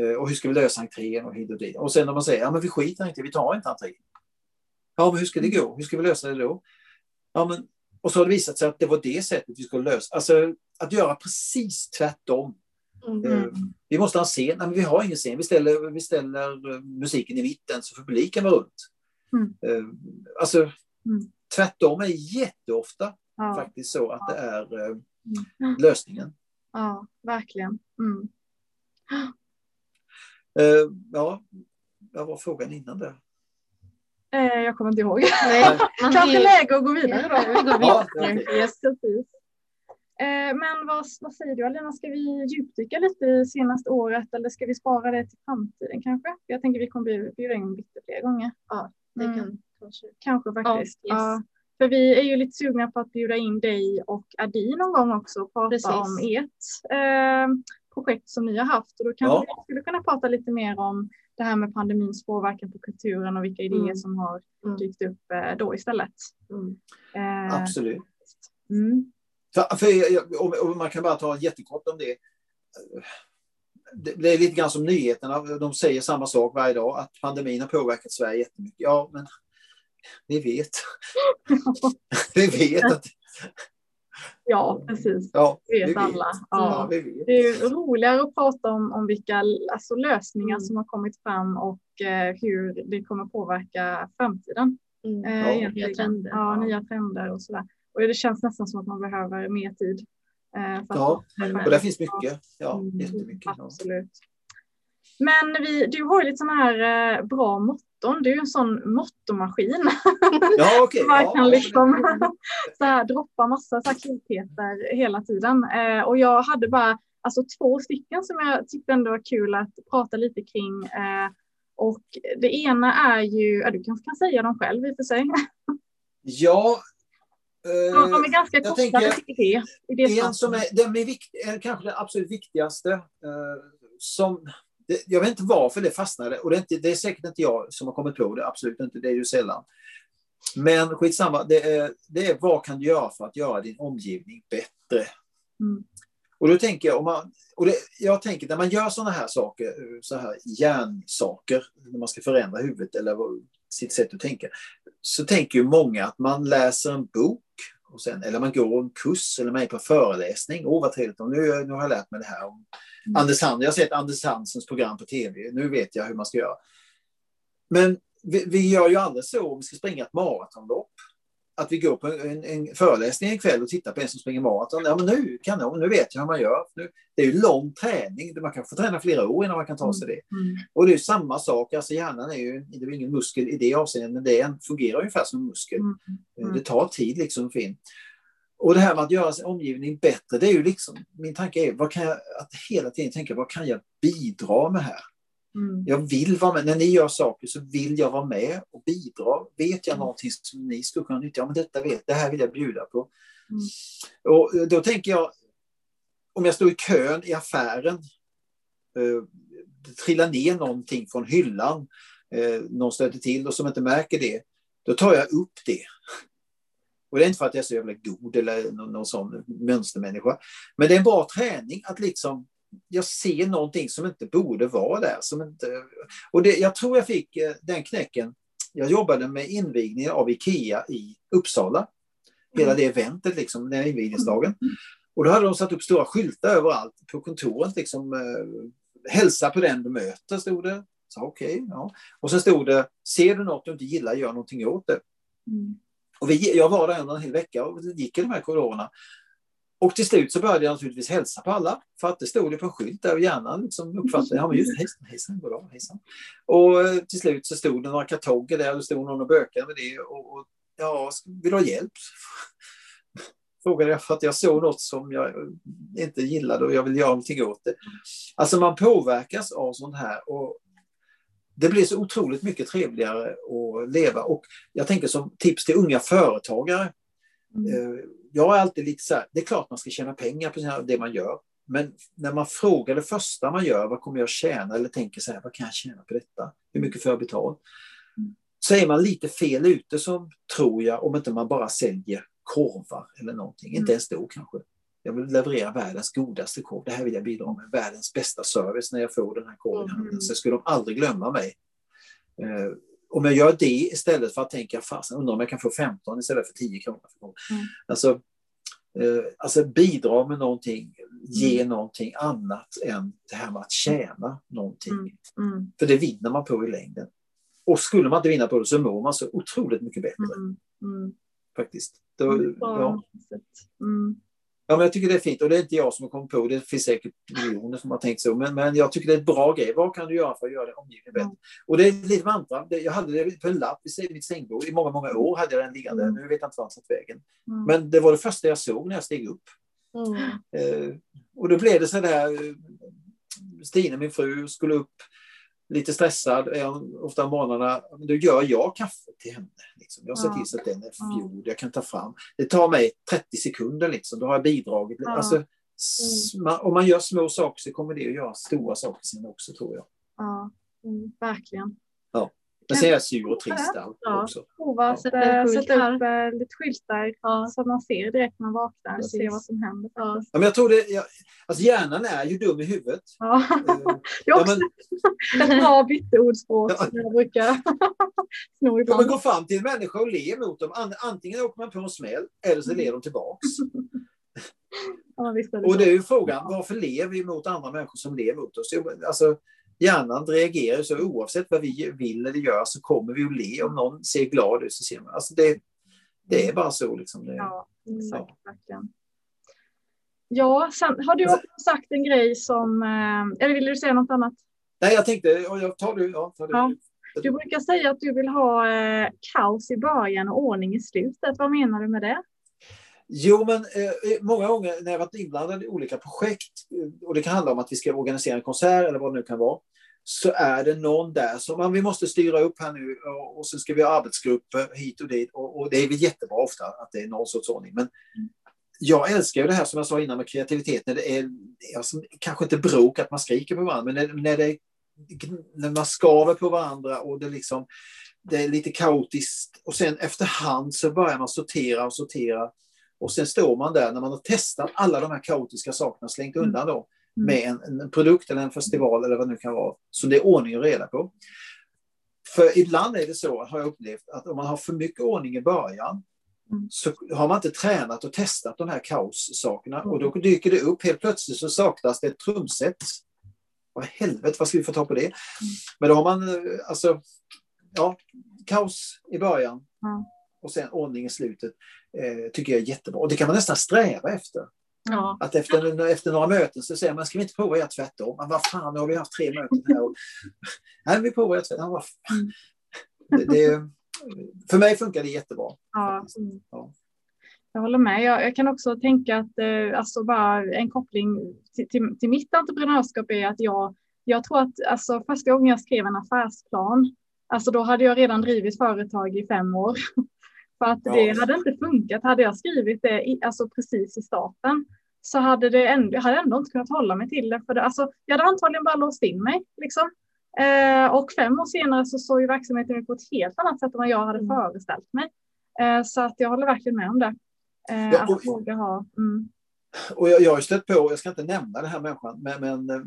S3: Eh, och hur ska vi lösa entrén och hit och dit. Och sen när man säger ja men vi skiter inte, vi tar inte entré. Ja men hur ska det gå? Hur ska vi lösa det då? Ja, men, och så har det visat sig att det var det sättet vi skulle lösa. Alltså att göra precis tvärtom. Mm. Vi måste ha en scen. Nej, men vi har ingen scen. Vi ställer, vi ställer musiken i mitten så publiken var runt. Mm. Alltså, mm. tvärtom är jätteofta ja. faktiskt så att det är eh, mm. lösningen.
S1: Ja, verkligen. Mm.
S3: Eh, ja, vad var frågan innan det?
S1: Eh, jag kommer inte ihåg. Nej, Kanske läge att gå vidare då. Vi går vidare. Ja, yes, eh, men vad, vad säger du Alina, ska vi djupdyka lite i senaste året eller ska vi spara det till framtiden kanske? Jag tänker vi kommer bjuda in Bitte fler gånger.
S2: Ja, det mm. kan
S1: kanske. Kanske faktiskt. Ja, yes. ja. För vi är ju lite sugna på att bjuda in dig och Adi någon gång också och prata Precis. om ert eh, projekt som ni har haft. Och då kanske ja. vi skulle kunna prata lite mer om det här med pandemins påverkan på kulturen och vilka idéer mm. som har mm. dykt upp eh, då istället. Mm.
S3: Eh, Absolut. Mm. För, för, och man kan bara ta jättekort om det. Det. Är lite grann som nyheterna, de säger samma sak varje dag, att pandemin har påverkat Sverige jättemycket. Ja, men vi vet. vi vet att
S1: Ja, precis. Ja, det vet, vet alla. Ja. ja det är roligare att prata om, om vilka alltså, lösningar mm. som har kommit fram och eh, hur det kommer påverka framtiden. Mm. Eh, ja, nya trender. Ja, nya trender och sådär. Och det känns nästan som att man behöver mer tid.
S3: Eh, ja, och det finns mycket. Ja, mm, jättemycket.
S1: Absolut. Men vi, du har ju lite sådana här eh, bra motton. Du är ju en sån mottomaskin.
S3: Ja. Okay.
S1: Man kan ja, liksom så här, droppa massa klokheter hela tiden. Eh, och jag hade bara alltså, två stycken som jag tyckte ändå var kul att prata lite kring. Och det ena är ju, ja, du kanske kan säga dem själv i och för sig.
S3: Ja,
S1: Eh, de är ganska korta, det. I det
S3: en som är, den är, vikt, är kanske den absolut viktigaste. Eh, som, det, jag vet inte varför det fastnade. Och det är, inte, det är säkert inte jag som har kommit på det, absolut inte. Det är ju sällan. Men skitsamma, det är, det är vad kan du göra för att göra din omgivning bättre? Mm. Och då tänker jag, om man, och det, jag tänker när man gör sådana här saker, så här hjärnsaker, när man ska förändra huvudet eller sitt sätt att tänka, så tänker ju många att man läser en bok och sen, eller man går en kurs eller man är på föreläsning. Åh, oh, vad trevligt. Och nu, nu har jag lärt mig det här om mm. Anders Hansen. Jag har sett Anders Hansens program på tv. Nu vet jag hur man ska göra. Men vi, vi gör ju aldrig så om vi ska springa ett maratonlopp att vi går på en, en föreläsning en kväll och tittar på en som springer maraton. Ja, men nu kan jag, nu vet jag hur man gör. Nu, det är ju lång träning. Man kan få träna flera år innan man kan ta sig det. Mm. mm. Och det är samma sak. Alltså hjärnan är ju, det är ingen muskel i det avseendet, men det fungerar ungefär som en muskel. Mm. Mm. Det tar tid liksom in. Och det här med att göra sin omgivning bättre, det är ju liksom, min tanke är vad kan jag, att hela tiden tänka vad kan jag bidra med här? Mm. Jag vill vara med. När ni gör saker så vill jag vara med och bidra. Vet jag mm. någonting som ni skulle kunna nyttja? Ja, men detta vet, det här vill jag bjuda på. Mm. Och då tänker jag, om jag står i kön i affären, eh, trillar ner någonting från hyllan, eh, någon stöter till och som inte märker det, då tar jag upp det. Och det är inte för att jag är så jävla god eller någon, någon sån mönstermänniska. Men det är en bra träning att liksom jag ser någonting som inte borde vara där. Som inte, och det, jag tror jag fick eh, den knäcken. Jag jobbade med invigningen av Ikea i Uppsala. Hela det eventet, liksom, den invigningsdagen. Och då hade de satt upp stora skyltar överallt på kontoret. Liksom, eh, Hälsa på den du möter, stod det. Så okay, ja. Och så stod det, ser du något du inte gillar, gör någonting åt det. Mm. Och vi, jag var där en hel vecka och gick i de här korridorerna. Och till slut så började jag naturligtvis hälsa på alla, för att det stod ju på en skylt där och hjärnan liksom uppfattade, ja men just hejsan, hejsan, goddag, hejsan. Och eh, till slut så stod det några kartonger där och det stod någon och bökade med det och, och ja, vill du ha hjälp? Frågade jag för att jag såg något som jag eh, inte gillade och jag vill göra någonting åt det. Alltså man påverkas av sånt här och det blir så otroligt mycket trevligare att leva och jag tänker som tips till unga företagare. Mm eh, jag är alltid lite så här, det är klart man ska tjäna pengar på det man gör. Men när man frågar det första man gör, vad kommer jag tjäna? Eller tänker så här, vad kan jag tjäna på detta? Hur mycket får jag betalt? Så är man lite fel ute som tror jag, om inte man bara säljer korvar eller någonting. Mm. Inte ens då kanske. Jag vill leverera världens godaste korv. Det här vill jag bidra med. Världens bästa service när jag får den här korven. Mm. Så skulle de aldrig glömma mig. Om jag gör det istället för att tänka, fasen undrar om jag kan få 15 istället för 10 kronor. Mm. Alltså, eh, alltså bidra med någonting, ge mm. någonting annat än det här med att tjäna någonting. Mm. Mm. För det vinner man på i längden. Och skulle man inte vinna på det så mår man så otroligt mycket bättre. Mm. Mm. Faktiskt. Då, ja. Ja, men jag tycker det är fint och det är inte jag som har kommit på det. finns säkert miljoner som har tänkt så. Men, men jag tycker det är ett bra grej. Vad kan du göra för att göra din omgivning bättre? Mm. Och det är lite mantra. Jag hade det på en lapp i mitt sängbord. I många, många år hade jag den liggande. Mm. Nu vet jag inte vart den vägen. Mm. Men det var det första jag såg när jag steg upp. Mm. Eh, och då blev det så där. Eh, Stina, min fru, skulle upp lite stressad ofta om morgnarna, då gör jag kaffe till henne. Liksom. Jag ser till så att den är fjord, jag kan ta fram. Det tar mig 30 sekunder, liksom. då har jag bidragit. Ja. Alltså, mm. Om man gör små saker så kommer det att göra stora saker sen också, tror jag.
S1: Ja, mm, verkligen.
S3: Men sen är jag sur och trist allt ja. också.
S1: Prova ja. sätta, sätta upp äh, lite skyltar ja. så att man ser direkt när man vaknar och ser vad som händer.
S3: Ja. men jag tror det, jag, alltså hjärnan är ju dum i huvudet.
S1: Ja. Uh, det är också men... ett bra bytteordspråk som jag brukar
S3: sno ibland. Ja, gå fram till en människa och le mot dem. Antingen åker man på en smäll eller så ler de tillbaks. ja, visst är det och det är ju frågan, varför lever vi mot andra människor som lever mot oss? Alltså, hjärnan reagerar så oavsett vad vi vill eller gör så kommer vi att le. Om någon ser glad ut så ser man. Alltså det, det är bara så. Liksom. Det,
S1: ja, exakt. Ja. Ja, sen har du också sagt en grej som, eh, eller vill du säga något annat?
S3: Nej, jag tänkte, jag tar du. Ja, tar du. Ja.
S1: Du brukar säga att du vill ha eh, kaos i början och ordning i slutet. Vad menar du med det?
S3: Jo, men eh, många gånger när jag varit inblandad i olika projekt, eh, och det kan handla om att vi ska organisera en konsert eller vad det nu kan vara, så är det någon där som vi måste styra upp här nu och, och så ska vi ha arbetsgrupper hit och dit. Och, och det är väl jättebra ofta att det är någon sorts ordning. Men jag älskar ju det här som jag sa innan med kreativitet, när det är alltså, kanske inte bråk att man skriker på varandra, men när, när, det, när man skaver på varandra och det liksom det är lite kaotiskt och sen efterhand så börjar man sortera och sortera och sen står man där när man har testat alla de här kaotiska sakerna, slängt mm. undan dem mm. med en, en, produkt eller en festival eller vad det nu kan vara, som det är ordning och reda på. För ibland är det så, har jag upplevt, att om man har för mycket ordning i början mm. så har man inte tränat och testat de här kaossakerna och då dyker det upp, helt plötsligt så saknas det ett trumset. Vad helvete, vad ska vi få ta på det? Men då har man alltså, ja, kaos i början och sen ordning i slutet eh, tycker jag är jättebra. Och det kan man nästan sträva efter. Ja. Att efter, efter några möten så säger man, ska vi inte prova göra tvärtom? Men vad fan, nu har vi haft tre möten här. Och, Nej, vi provar att göra tvärtom. Mm. Det, det, för mig funkar det jättebra. Ja.
S1: ja. Jag håller med. Jag, jag, kan också tänka att eh, alltså bara en koppling till, till, till, mitt entreprenörskap är att jag, jag tror att alltså, första gången jag skrev en affärsplan, alltså då hade jag redan drivit företag i fem år. För att ja. det hade inte funkat. Hade jag skrivit det i, alltså precis i starten så hade det ändå, jag hade ändå inte kunnat hålla mig till det. För det, alltså, jag hade antagligen bara låst in mig. Liksom. Eh, och fem år senare så såg ju verksamheten ut på ett helt annat sätt än vad jag hade mm. föreställt mig. Eh, så att jag håller verkligen med om det. Eh, ja, och, att våga ha. Mm.
S3: Och jag, jag har stött på, jag ska inte nämna den här människan, men, men eh,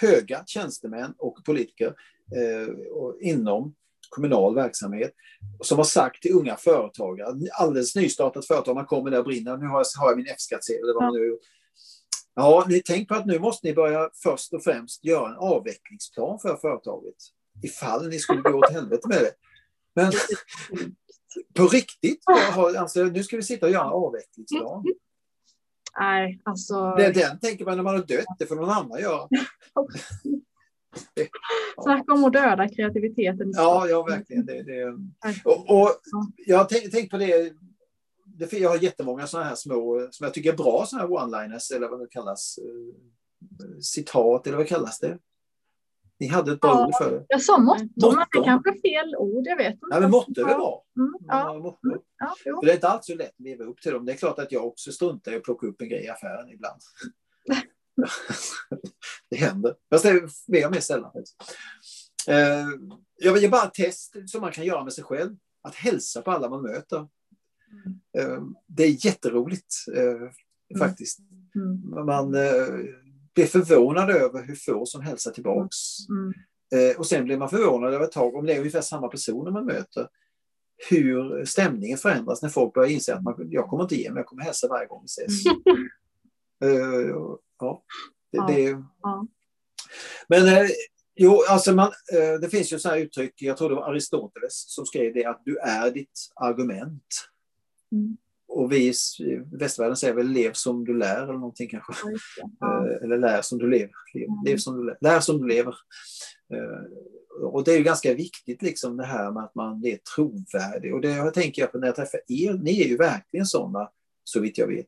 S3: höga tjänstemän och politiker eh, och inom kommunal verksamhet som har sagt till unga företagare, alldeles nystartat företag, man kommer där och brinner, nu har jag, har jag min F-skattsedel. Ja. ja, ni tänk på att nu måste ni börja först och främst göra en avvecklingsplan för företaget. Ifall ni skulle gå åt helvete med det. Men på riktigt, alltså, nu ska vi sitta och göra en avvecklingsplan.
S1: Nej, alltså...
S3: Det, den tänker man när man har dött, det får någon annan göra.
S1: Snacka om att döda kreativiteten.
S3: Ja, ja verkligen. Det, det. Och, och jag har tänkt, tänkt på det, jag har jättemånga sådana här små, som jag tycker är bra sådana här one-liners, eller vad det kallas, eh, citat, eller vad kallas det? Ni hade ett bra ja, ord för det.
S1: Jag sa motto, men det är kanske fel ord, jag vet inte.
S3: Ja, men motto är väl bra. Mm, ja. Mm, ja, det är inte alls så lätt att leva upp till dem. Det är klart att jag också struntar i att plocka upp en grej i affären ibland. Det händer. Fast det är mer och mer sällan. Eh, jag vill bara ett test som man kan göra med sig själv. Att hälsa på alla man möter. Eh, det är jätteroligt eh, faktiskt. Mm. Man blir förvånad över hur få som hälsar tillbaks. Mm. Och sen blir man förvånad över ett tag, om det är ungefär samma personer man möter, hur stämningen förändras när folk börjar inse att man, jag kommer inte ge mig, jag kommer hälsa varje gång vi ses. Mm. Ja, det, ja. det. Ja. Men eh, jo, alltså man, eh, det finns ju så här uttryck, jag tror det var Aristoteles som skrev det, att du är ditt argument. Mm. Och vi i västvärlden säger väl lev som du lär eller någonting kanske. Ja. Eh, eller lär som du lever. Lev, mm. lev som du lär. lär som du lever. Och det är ju ganska viktigt liksom det här med att man är trovärdig. Och det tänker jag på när jag träffar er. Ni är ju verkligen sådana, så vitt jag vet.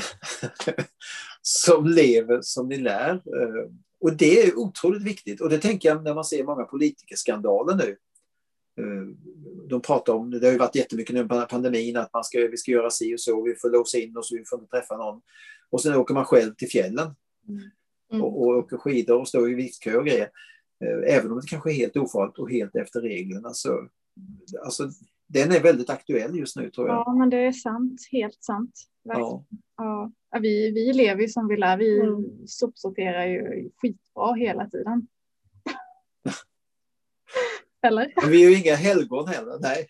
S3: som lever som ni lär. Eh, och det är otroligt viktigt. Och det tänker jag när man ser många politikerskandaler nu. Eh, de pratar om, det har ju varit jättemycket nu under pandemin, att man ska, vi ska göra si och så, vi får låsa in oss, vi får inte träffa någon. Och sen åker man själv till fjällen mm. och, och åker skidor och står i viktkö och grejer. Eh, även om det kanske är helt ofarligt och helt efter reglerna. Så, alltså, den är väldigt aktuell just nu tror jag.
S1: Ja, men det är sant. Helt sant. Ja. ja. Vi, vi lever ju som vi lär. Vi mm. sopsorterar ju skitbra hela tiden. Eller?
S3: Men vi är ju inga helgon heller. Nej.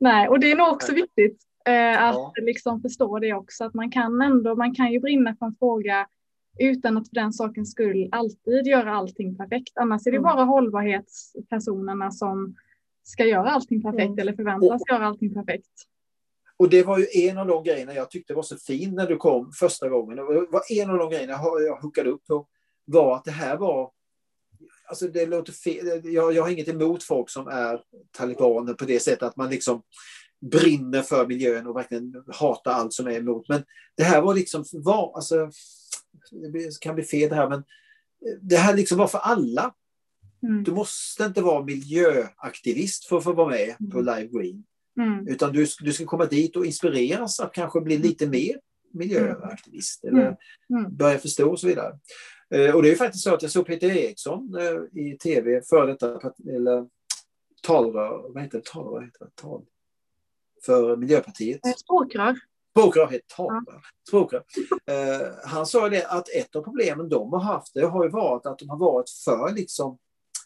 S1: Nej, och det är nog också viktigt. Eh, att ja. liksom förstå det också, att man kan ändå, man kan ju brinna för en fråga utan att för den sakens skull alltid göra allting perfekt. Annars är det mm. bara hållbarhetspersonerna som ska göra allting perfekt mm. eller förväntas och, göra allting perfekt.
S3: Och det var ju en av de grejerna jag tyckte var så fin när du kom första gången. Det var en av de grejerna jag hookade upp på var att det här var Alltså det låter fel. Jag, jag har inget emot folk som är talibaner på det sättet att man liksom brinner för miljön och verkligen hatar allt som är emot. Men det här var liksom, var, alltså, det kan bli fel det här, men det här liksom var för alla. Mm. Du måste inte vara miljöaktivist för att få vara med mm. på Live Green. Mm. Utan du, du ska komma dit och inspireras att kanske bli mm. lite mer miljöaktivist eller mm. Mm. börja förstå och så vidare. Eh, och det är faktiskt så att jag såg Peter Eriksson eh, i tv för detta, eller talrör, vad heter det, talrör heter det, tal, för Miljöpartiet.
S1: Eh, språkrör.
S3: Språkrör heter talrör. Språkrör. han sa det att ett av problemen de har haft det har ju varit att de har varit för liksom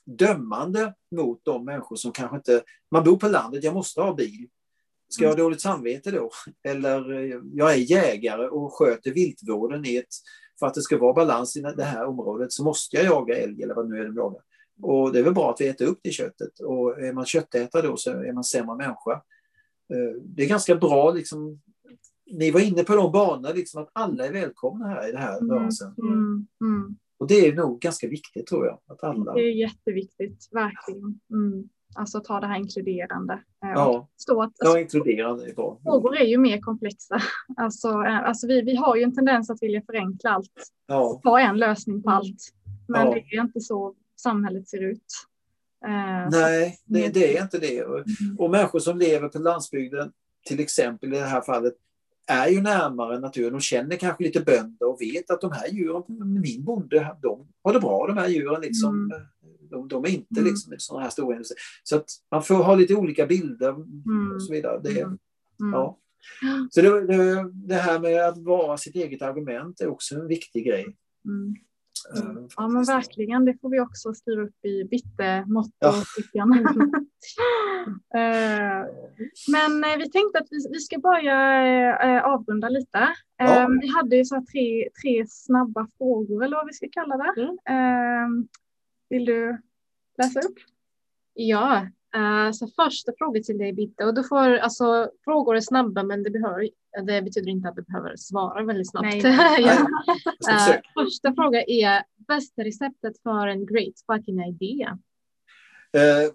S3: dömande mot de människor som kanske inte... Man bor på landet, jag måste ha bil. Ska jag ha dåligt samvete då? Eller jag är jägare och sköter viltvården i ett för att det ska vara balans i det här området så måste jag jaga älg eller vad nu är de jagar. Och det är väl bra att vi äter upp det köttet. Och är man köttätare då så är man sämre människa. Eh, det är ganska bra liksom. Ni var inne på de banorna, liksom att alla är välkomna här i det här mm, rörelsen. Mm, mm. Och det är nog ganska viktigt tror jag. Att alla...
S1: Det är jätteviktigt, verkligen. Mm. Alltså ta det här inkluderande. Eh, ja,
S3: stå att, alltså, ja inkluderande är bra.
S1: Frågor är ju mer komplexa. Alltså, eh, alltså vi, vi har ju en tendens att vilja förenkla allt. Ja. Ha en lösning på allt. Men ja. det är inte så samhället ser ut.
S3: Eh, Nej, det, det, är inte det. Och, mm. och människor som lever på landsbygden, till exempel i det här fallet, är ju närmare naturen och känner kanske lite bönder och vet att de här djuren, min bonde, de har det bra de här djuren. Liksom. Mm. De, de är inte mm. liksom sådana här stora industrier. Så att man får ha lite olika bilder mm. och så vidare. Det, mm. mm. ja. Så det, det, det, här med att vara sitt eget argument är också en viktig grej.
S1: Mm. Uh, ja men verkligen, det får vi också skriva upp i bittemotto. Ja. uh, men uh, vi tänkte att vi, ska börja avrunda lite. Ja. Vi hade ju så tre, tre snabba frågor eller vad vi ska kalla det. Mm. Vill du läsa upp?
S2: Ja, uh, så första frågan till dig Bitte och du får alltså frågor är snabba men det, behöver, det betyder inte att du behöver svara väldigt snabbt. Nej, ja. uh, första frågan är bästa receptet för en great fucking idea? Uh,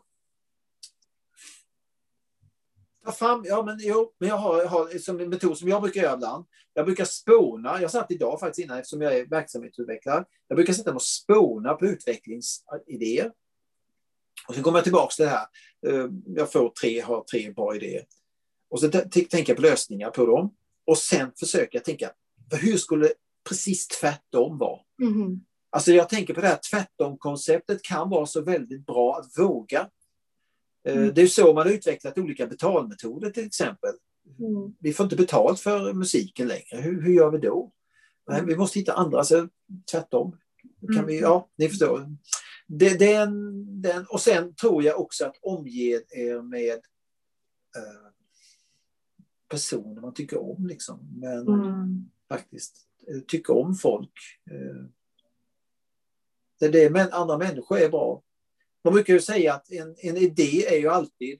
S3: ta fram, ja men jo, men jag har, jag har som en metod som jag brukar göra ibland. Jag brukar spåna, jag satt idag faktiskt innan eftersom jag är verksamhetsutvecklare. Jag brukar sätta mig och spåna på utvecklingsidéer. Och sen kommer jag tillbaka till det här. Eh, jag får tre, har tre bra idéer. Och så tänker jag på lösningar på dem. Och sen försöker jag tänka, hur skulle precis tvärtom vara? Mm. Alltså jag tänker på det här tvärtom-konceptet kan vara så väldigt bra att våga Eh, mm. Det är så man har utvecklat olika betalmetoder till exempel. Mm. Vi får inte betalt för musiken längre. Hur, hur gör vi då? Mm. Vi måste hitta andra, alltså, tvärtom. Kan vi, mm. ja, ni förstår. Det, den, den, och sen tror jag också att omge er med eh, personer man tycker om. Liksom. Men mm. faktiskt eh, tycker om folk. Eh, det, det, men andra människor är bra. Man brukar ju säga att en, en idé är ju alltid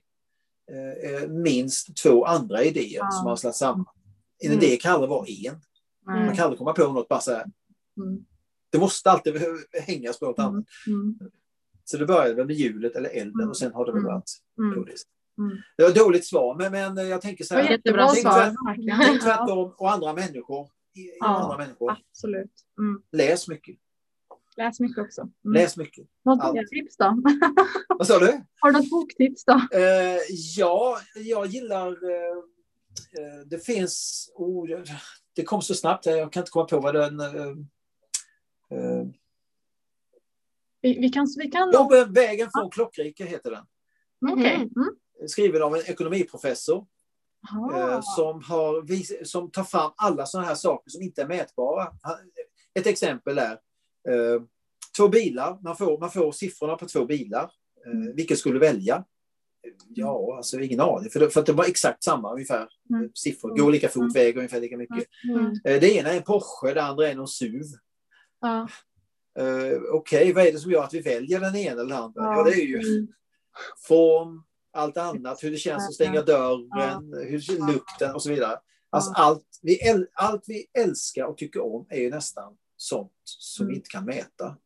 S3: eh, eh minst två andra idéer ja. som har slagit samman. En mm. idé kan aldrig vara en. Mm. Man kan aldrig komma på något bara så här. Mm. Det måste alltid hängas på något mm. annat. Mm. Så det började med hjulet eller elden och mm. sen har det väl varit mm. Det var ett dåligt svar, men, men jag tänker så här.
S1: Jättebra tänk, svar.
S3: Tänk tvärtom och andra människor. Ja, andra människor.
S1: Absolut.
S3: Läs mycket.
S1: Läs mycket också.
S3: Mm. Läs mycket.
S1: Något boktips då?
S3: Vad sa du?
S1: Har du något boktips då?
S3: Uh, ja, jag gillar... Uh, uh, det finns... Oh, det kom så snabbt jag kan inte komma på vad den...
S1: Vi, vi, kan... Vi kan...
S3: Ja, Vägen från ja. Klockrike heter den.
S1: Okay. Mm.
S3: Skriven av en ekonomiprofessor. som, har, som tar fram alla sådana här saker som inte är mätbara. Ett exempel är Eh, två bilar, man får, man får siffrorna på två bilar. Eh, mm. Vilket skulle du välja? Ja, alltså ingen aning. För, för att det var exakt samma ungefär mm. siffror. Går lika fort, mm. väger ungefär lika mycket. Mm. Eh, det ena är en Porsche, det andra är någon SUV. Ja. Uh, Okej, okay, vad är det som gör att vi väljer den ena eller andra? Ja, ja det är ju mm. form, allt annat, hur det känns att stänga dörren, ja. hur lukten och så vidare. Alltså allt, vi, allt vi älskar och tycker om är ju nästan sånt som mm. vi inte kan mäta.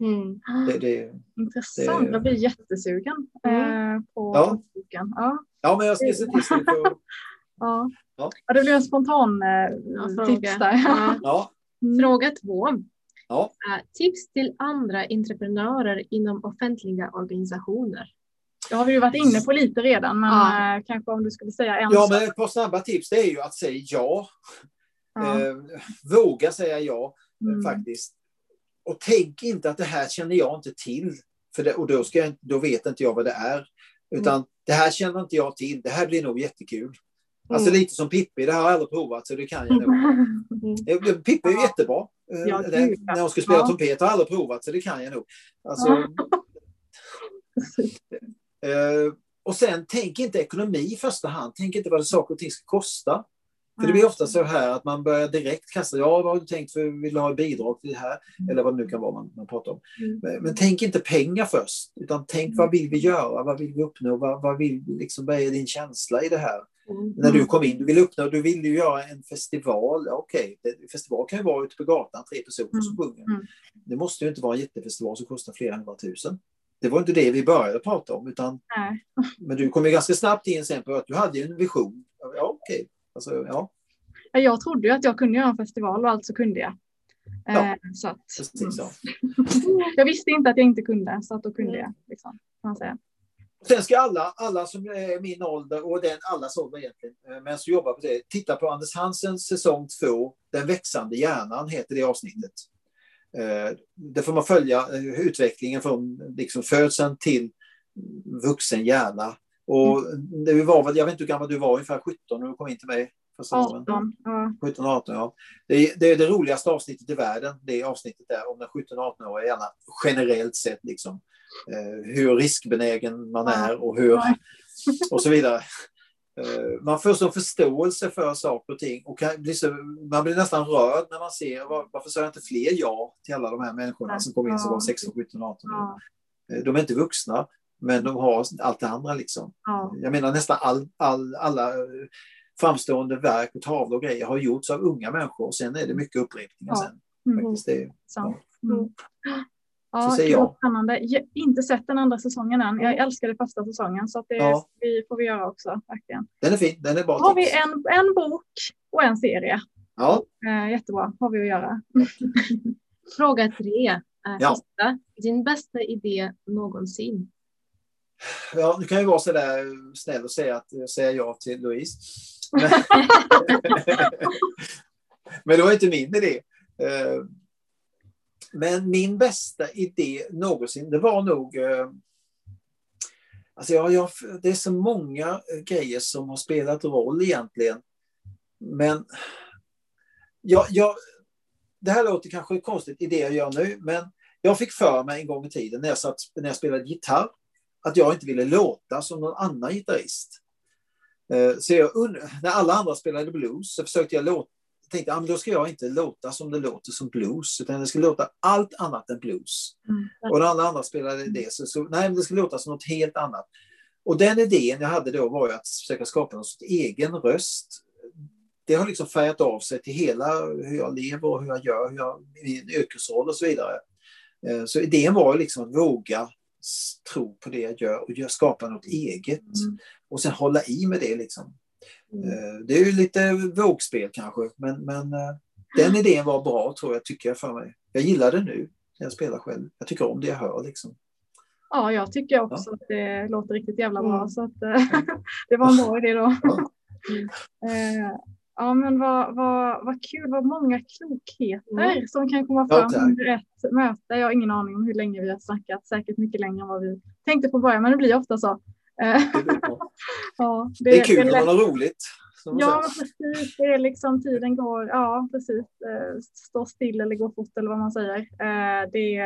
S1: Mm. Det, det, Intressant, det, jag blir jättesugen mm. eh, på ja. boken. Ja.
S3: ja, men jag ska se till så
S1: ja. Ja. ja, det blir en spontan eh, tips där.
S2: Ja. Fråga två. Ja. Uh, tips till andra entreprenörer inom offentliga organisationer.
S1: Det har vi ju varit inne på lite redan, men ja. uh, kanske om du skulle säga en
S3: Ja, men ett par snabba tips det är ju att säga ja. ja. Uh, våga säga ja, mm. faktiskt. Och tänk inte att det här känner jag inte till, för det, och då, ska jag, då vet inte jag vad det är. Utan mm. det här känner inte jag till, det här blir nog jättekul. Alltså mm. lite som Pippi, det har jag aldrig provat så det kan jag nog. Pippi är jättebra. Eh, ja, den, när hon ska spela ja. trumpet har jag aldrig provat så det kan jag nog. Alltså, uh, och sen tänk inte ekonomi i första hand. Tänk inte vad saker och ting ska kosta. För det blir ofta så här att man börjar direkt kasta, ja vad har du tänkt för, vill du ha bidrag till det här? Mm. Eller vad det nu kan vara man, man pratar om. Mm. Men, men, tänk inte pengar först, utan tänk mm. vad vill vi göra? Vad vill vi uppnå? Vad, vad, vill, liksom, vad är din känsla i det här? Mm. När du kom in, du vill uppnå, du vill ju göra en festival. Okej, okay. festival kan ju vara ute på gatan, tre personer som mm. sjunger. Mm. Det måste ju inte vara en jättefestival som kostar flera hundratusen. Det var inte det vi började prata om, utan, men du kom ju ganska snabbt in sen på att du hade en vision. Ja, okej. Okay. Alltså, ja.
S1: Jag trodde ju att jag kunde göra en festival och alltså kunde jag. Ja, eh, så att,
S3: precis så.
S1: jag visste inte att jag inte kunde, så att då kunde jag. Liksom, man säga.
S3: Sen ska alla, alla som är min ålder och den allas ålder egentligen, eh, men som jobbar på det, titta på Anders Hansens säsong två, Den växande hjärnan heter det avsnittet. Eh, där får man följa utvecklingen från liksom födseln till vuxen hjärna. Och mm. det var jag vet inte hur gammal du var, ungefär 17 när du kom in till mig.
S1: 18. Ja.
S3: 17 18, ja. Det är, det är, det roligaste avsnittet i världen, det avsnittet där om den 17-18-åriga generellt sett. Liksom. Eh, hur riskbenägen man är och hur och så vidare. Eh, man får så förståelse för saker och ting och blir så, man blir nästan rörd när man ser var, varför sa jag inte fler ja till alla de här människorna som kom in som var 16, 17, 18 år. De är inte vuxna, men de har allt det andra liksom. Jag menar nästan all, all, alla framstående verk och tavlor och grejer har gjorts av unga människor och sen är det mycket upprepningar sen. Mm. Faktiskt. Det, ja. Mm.
S1: Ja, det var spännande. Jag inte sett den andra säsongen än. Jag älskade första säsongen så det ja. vi får vi göra också. Verkligen.
S3: Den är fin, den är bra.
S1: har vi en, en bok och en serie. Ja. Eh, jättebra, har vi att göra.
S2: Fråga tre. Eh, ja. Sista. Din bästa idé någonsin?
S3: Ja, du kan ju vara så där snäll och säga, att, säga ja till Louise. Men, Men det var inte min idé. Men min bästa idé någonsin, det var nog... Eh, alltså jag, jag, det är så många eh, grejer som har spelat roll egentligen. Men jag, jag, det här låter kanske konstigt i det jag gör nu, men jag fick för mig en gång i tiden när jag, satt, när jag spelade gitarr att jag inte ville låta som någon annan gitarrist. Eh, så jag, när alla andra spelade blues så försökte jag låta tänkte att ah, då ska jag inte låta som det låter som blues, utan det ska låta allt annat än blues. Mm. Och alla andra spelade det så, så nej, det ska låta som något helt annat. Och den idén jag hade då var att försöka skapa någon sorts egen röst. Det har liksom färgat av sig till hela hur jag lever och hur jag gör, hur jag, min yrkesroll och så vidare. Eh, så idén var liksom att våga tro på det jag gör och skapa något eget. Mm. Och sen hålla i med det. Liksom. Mm. Eh, det är ju lite vågspel kanske, men, men eh, den idén var bra tror jag, tycker jag för mig. Jag gillar det nu när jag spelar själv. Jag tycker om det jag hör liksom.
S1: Ja, jag tycker också ja. att det låter riktigt jävla bra. Mm. Så att, eh, det var en bra idé då. Ja. Ja, men vad, vad, vad kul, vad många klokheter mm. som kan komma fram ja, under ett möte. Jag har ingen aning om hur länge vi har snackat, säkert mycket längre än vad vi tänkte på början, men det blir ofta så.
S3: ja, det, det, är kul när man har roligt.
S1: Ja, precis. Det är liksom tiden går, ja precis, eh, står still eller går fort eller vad man säger. Eh, det,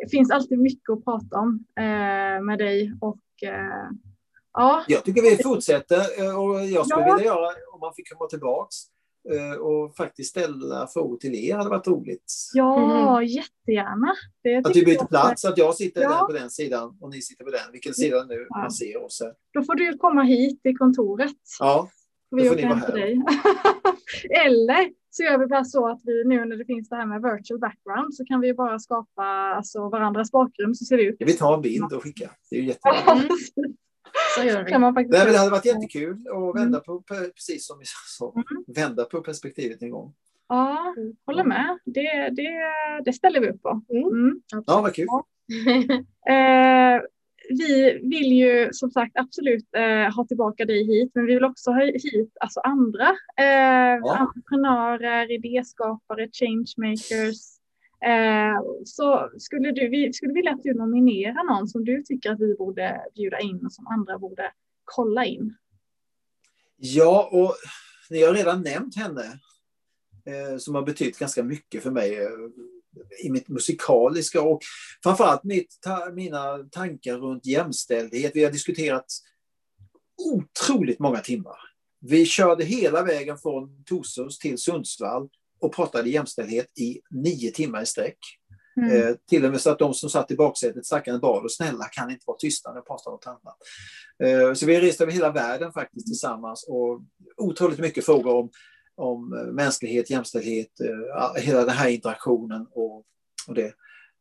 S1: det finns alltid mycket att prata om eh, med dig och eh, ja.
S3: Jag tycker vi fortsätter eh, och jag skulle ja. vilja göra, om man fick komma tillbaks, eh, och faktiskt ställa frågor till er hade varit roligt.
S1: Ja, mm. jättegärna.
S3: Det att vi byter plats, att jag sitter ja. på den sidan och ni sitter på den, vilken sida nu ja. man ser oss.
S1: Då får du komma hit till kontoret.
S3: Ja,
S1: då får vi åka hem till dig. Eller så gör vi bara så att vi nu när det finns det här med virtual background så kan vi bara skapa alltså, varandras bakgrund så ser det ut.
S3: Vi tar en bild och skickar. Det är ju jättebra.
S1: så gör vi.
S3: Kan man faktiskt Nej, det hade varit jättekul att vända mm. på, precis som vi sa, mm. vända på perspektivet en gång.
S1: Ja, håller med. Det, det, det ställer vi upp på.
S3: Mm. mm. Ja, vad kul.
S1: eh, vi vill ju som sagt absolut eh, ha tillbaka dig hit, men vi vill också ha hit alltså andra eh, ja. entreprenörer, idéskapare, changemakers. Eh, så skulle du, vi skulle vilja att du nominerar någon som du tycker att vi borde bjuda in och som andra borde kolla in.
S3: Ja, och ni har redan nämnt henne eh, som har betytt ganska mycket för mig eh, i mitt musikaliska och framförallt mitt, ta, mina tankar runt jämställdhet. Vi har diskuterat otroligt många timmar. Vi körde hela vägen från Torsås till Sundsvall och pratade jämställdhet i nio timmar i sträck. Mm. Eh, till och med så att de som satt i baksätet stackaren bad och snälla kan inte vara tysta när pratar något annat. Eh, så vi reste över hela världen faktiskt tillsammans och otroligt mycket frågor om om eh, mänsklighet, jämställdhet, eh, hela den här interaktionen och, och det.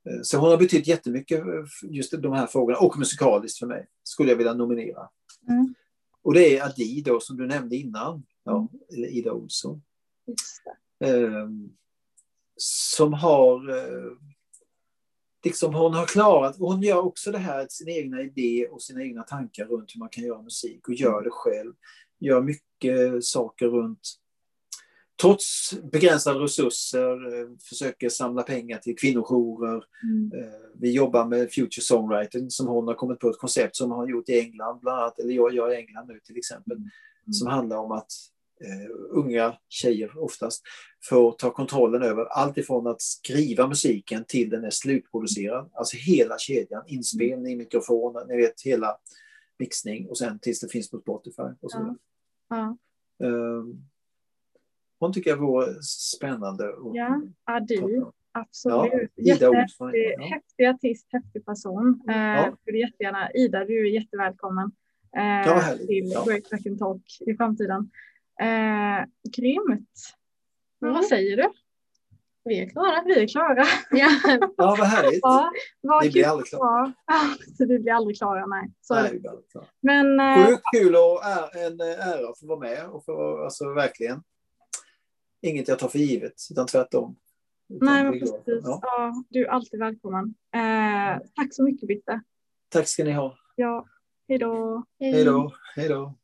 S3: Eh, så hon har betytt jättemycket just de här frågorna och musikaliskt för mig, skulle jag vilja nominera. Mm. Och det är Adi då som du nämnde innan, ja, mm. eller Ida Olsson. Um, som har liksom hon har klarat, hon gör också det här, sin egna idé och sina egna tankar runt hur man kan göra musik och gör det själv. Gör mycket saker runt trots begränsade resurser eh, försöker samla pengar till kvinnojourer. Mm. Eh, vi jobbar med Future Songwriting som hon har kommit på ett koncept som hon har gjort i England, bland annat, eller jag gör i England nu till exempel, mm. som handlar om att unga tjejer oftast får ta kontrollen över allt ifrån att skriva musiken till den är slutproducerad. Alltså hela kedjan, inspelning, mikrofon, ni vet hela mixning och sen tills det finns på Spotify och så. Ja. Ja. Um, hon tycker jag vore spännande.
S1: Ja, Adi. Absolut. Ja, Jättehäftig, ja. häftig artist, häftig person. Eh, ja. Eh, jättegärna, Ida, du är jättevälkommen eh, till ja. Great Back Talk i framtiden. Eh, grymt. Mm. Vad säger du?
S2: Vi är klara.
S1: Vi är klara.
S3: Ja, ja vad härligt. Ja,
S1: vad
S3: vi blir aldrig klara.
S1: Ja, vi blir aldrig klara, nej. Så
S3: nej, vi blir aldrig klara. Men, eh, Sjukt kul och är, en ära att få vara med och få, alltså verkligen inget jag tar för givet, utan tvärtom.
S1: Utan Nej, men precis. Ja. ja. du är alltid välkommen. Eh, tack så mycket, Bitte.
S3: Tack ska ni ha.
S1: Ja, hej då.
S3: Hej då. Hej då.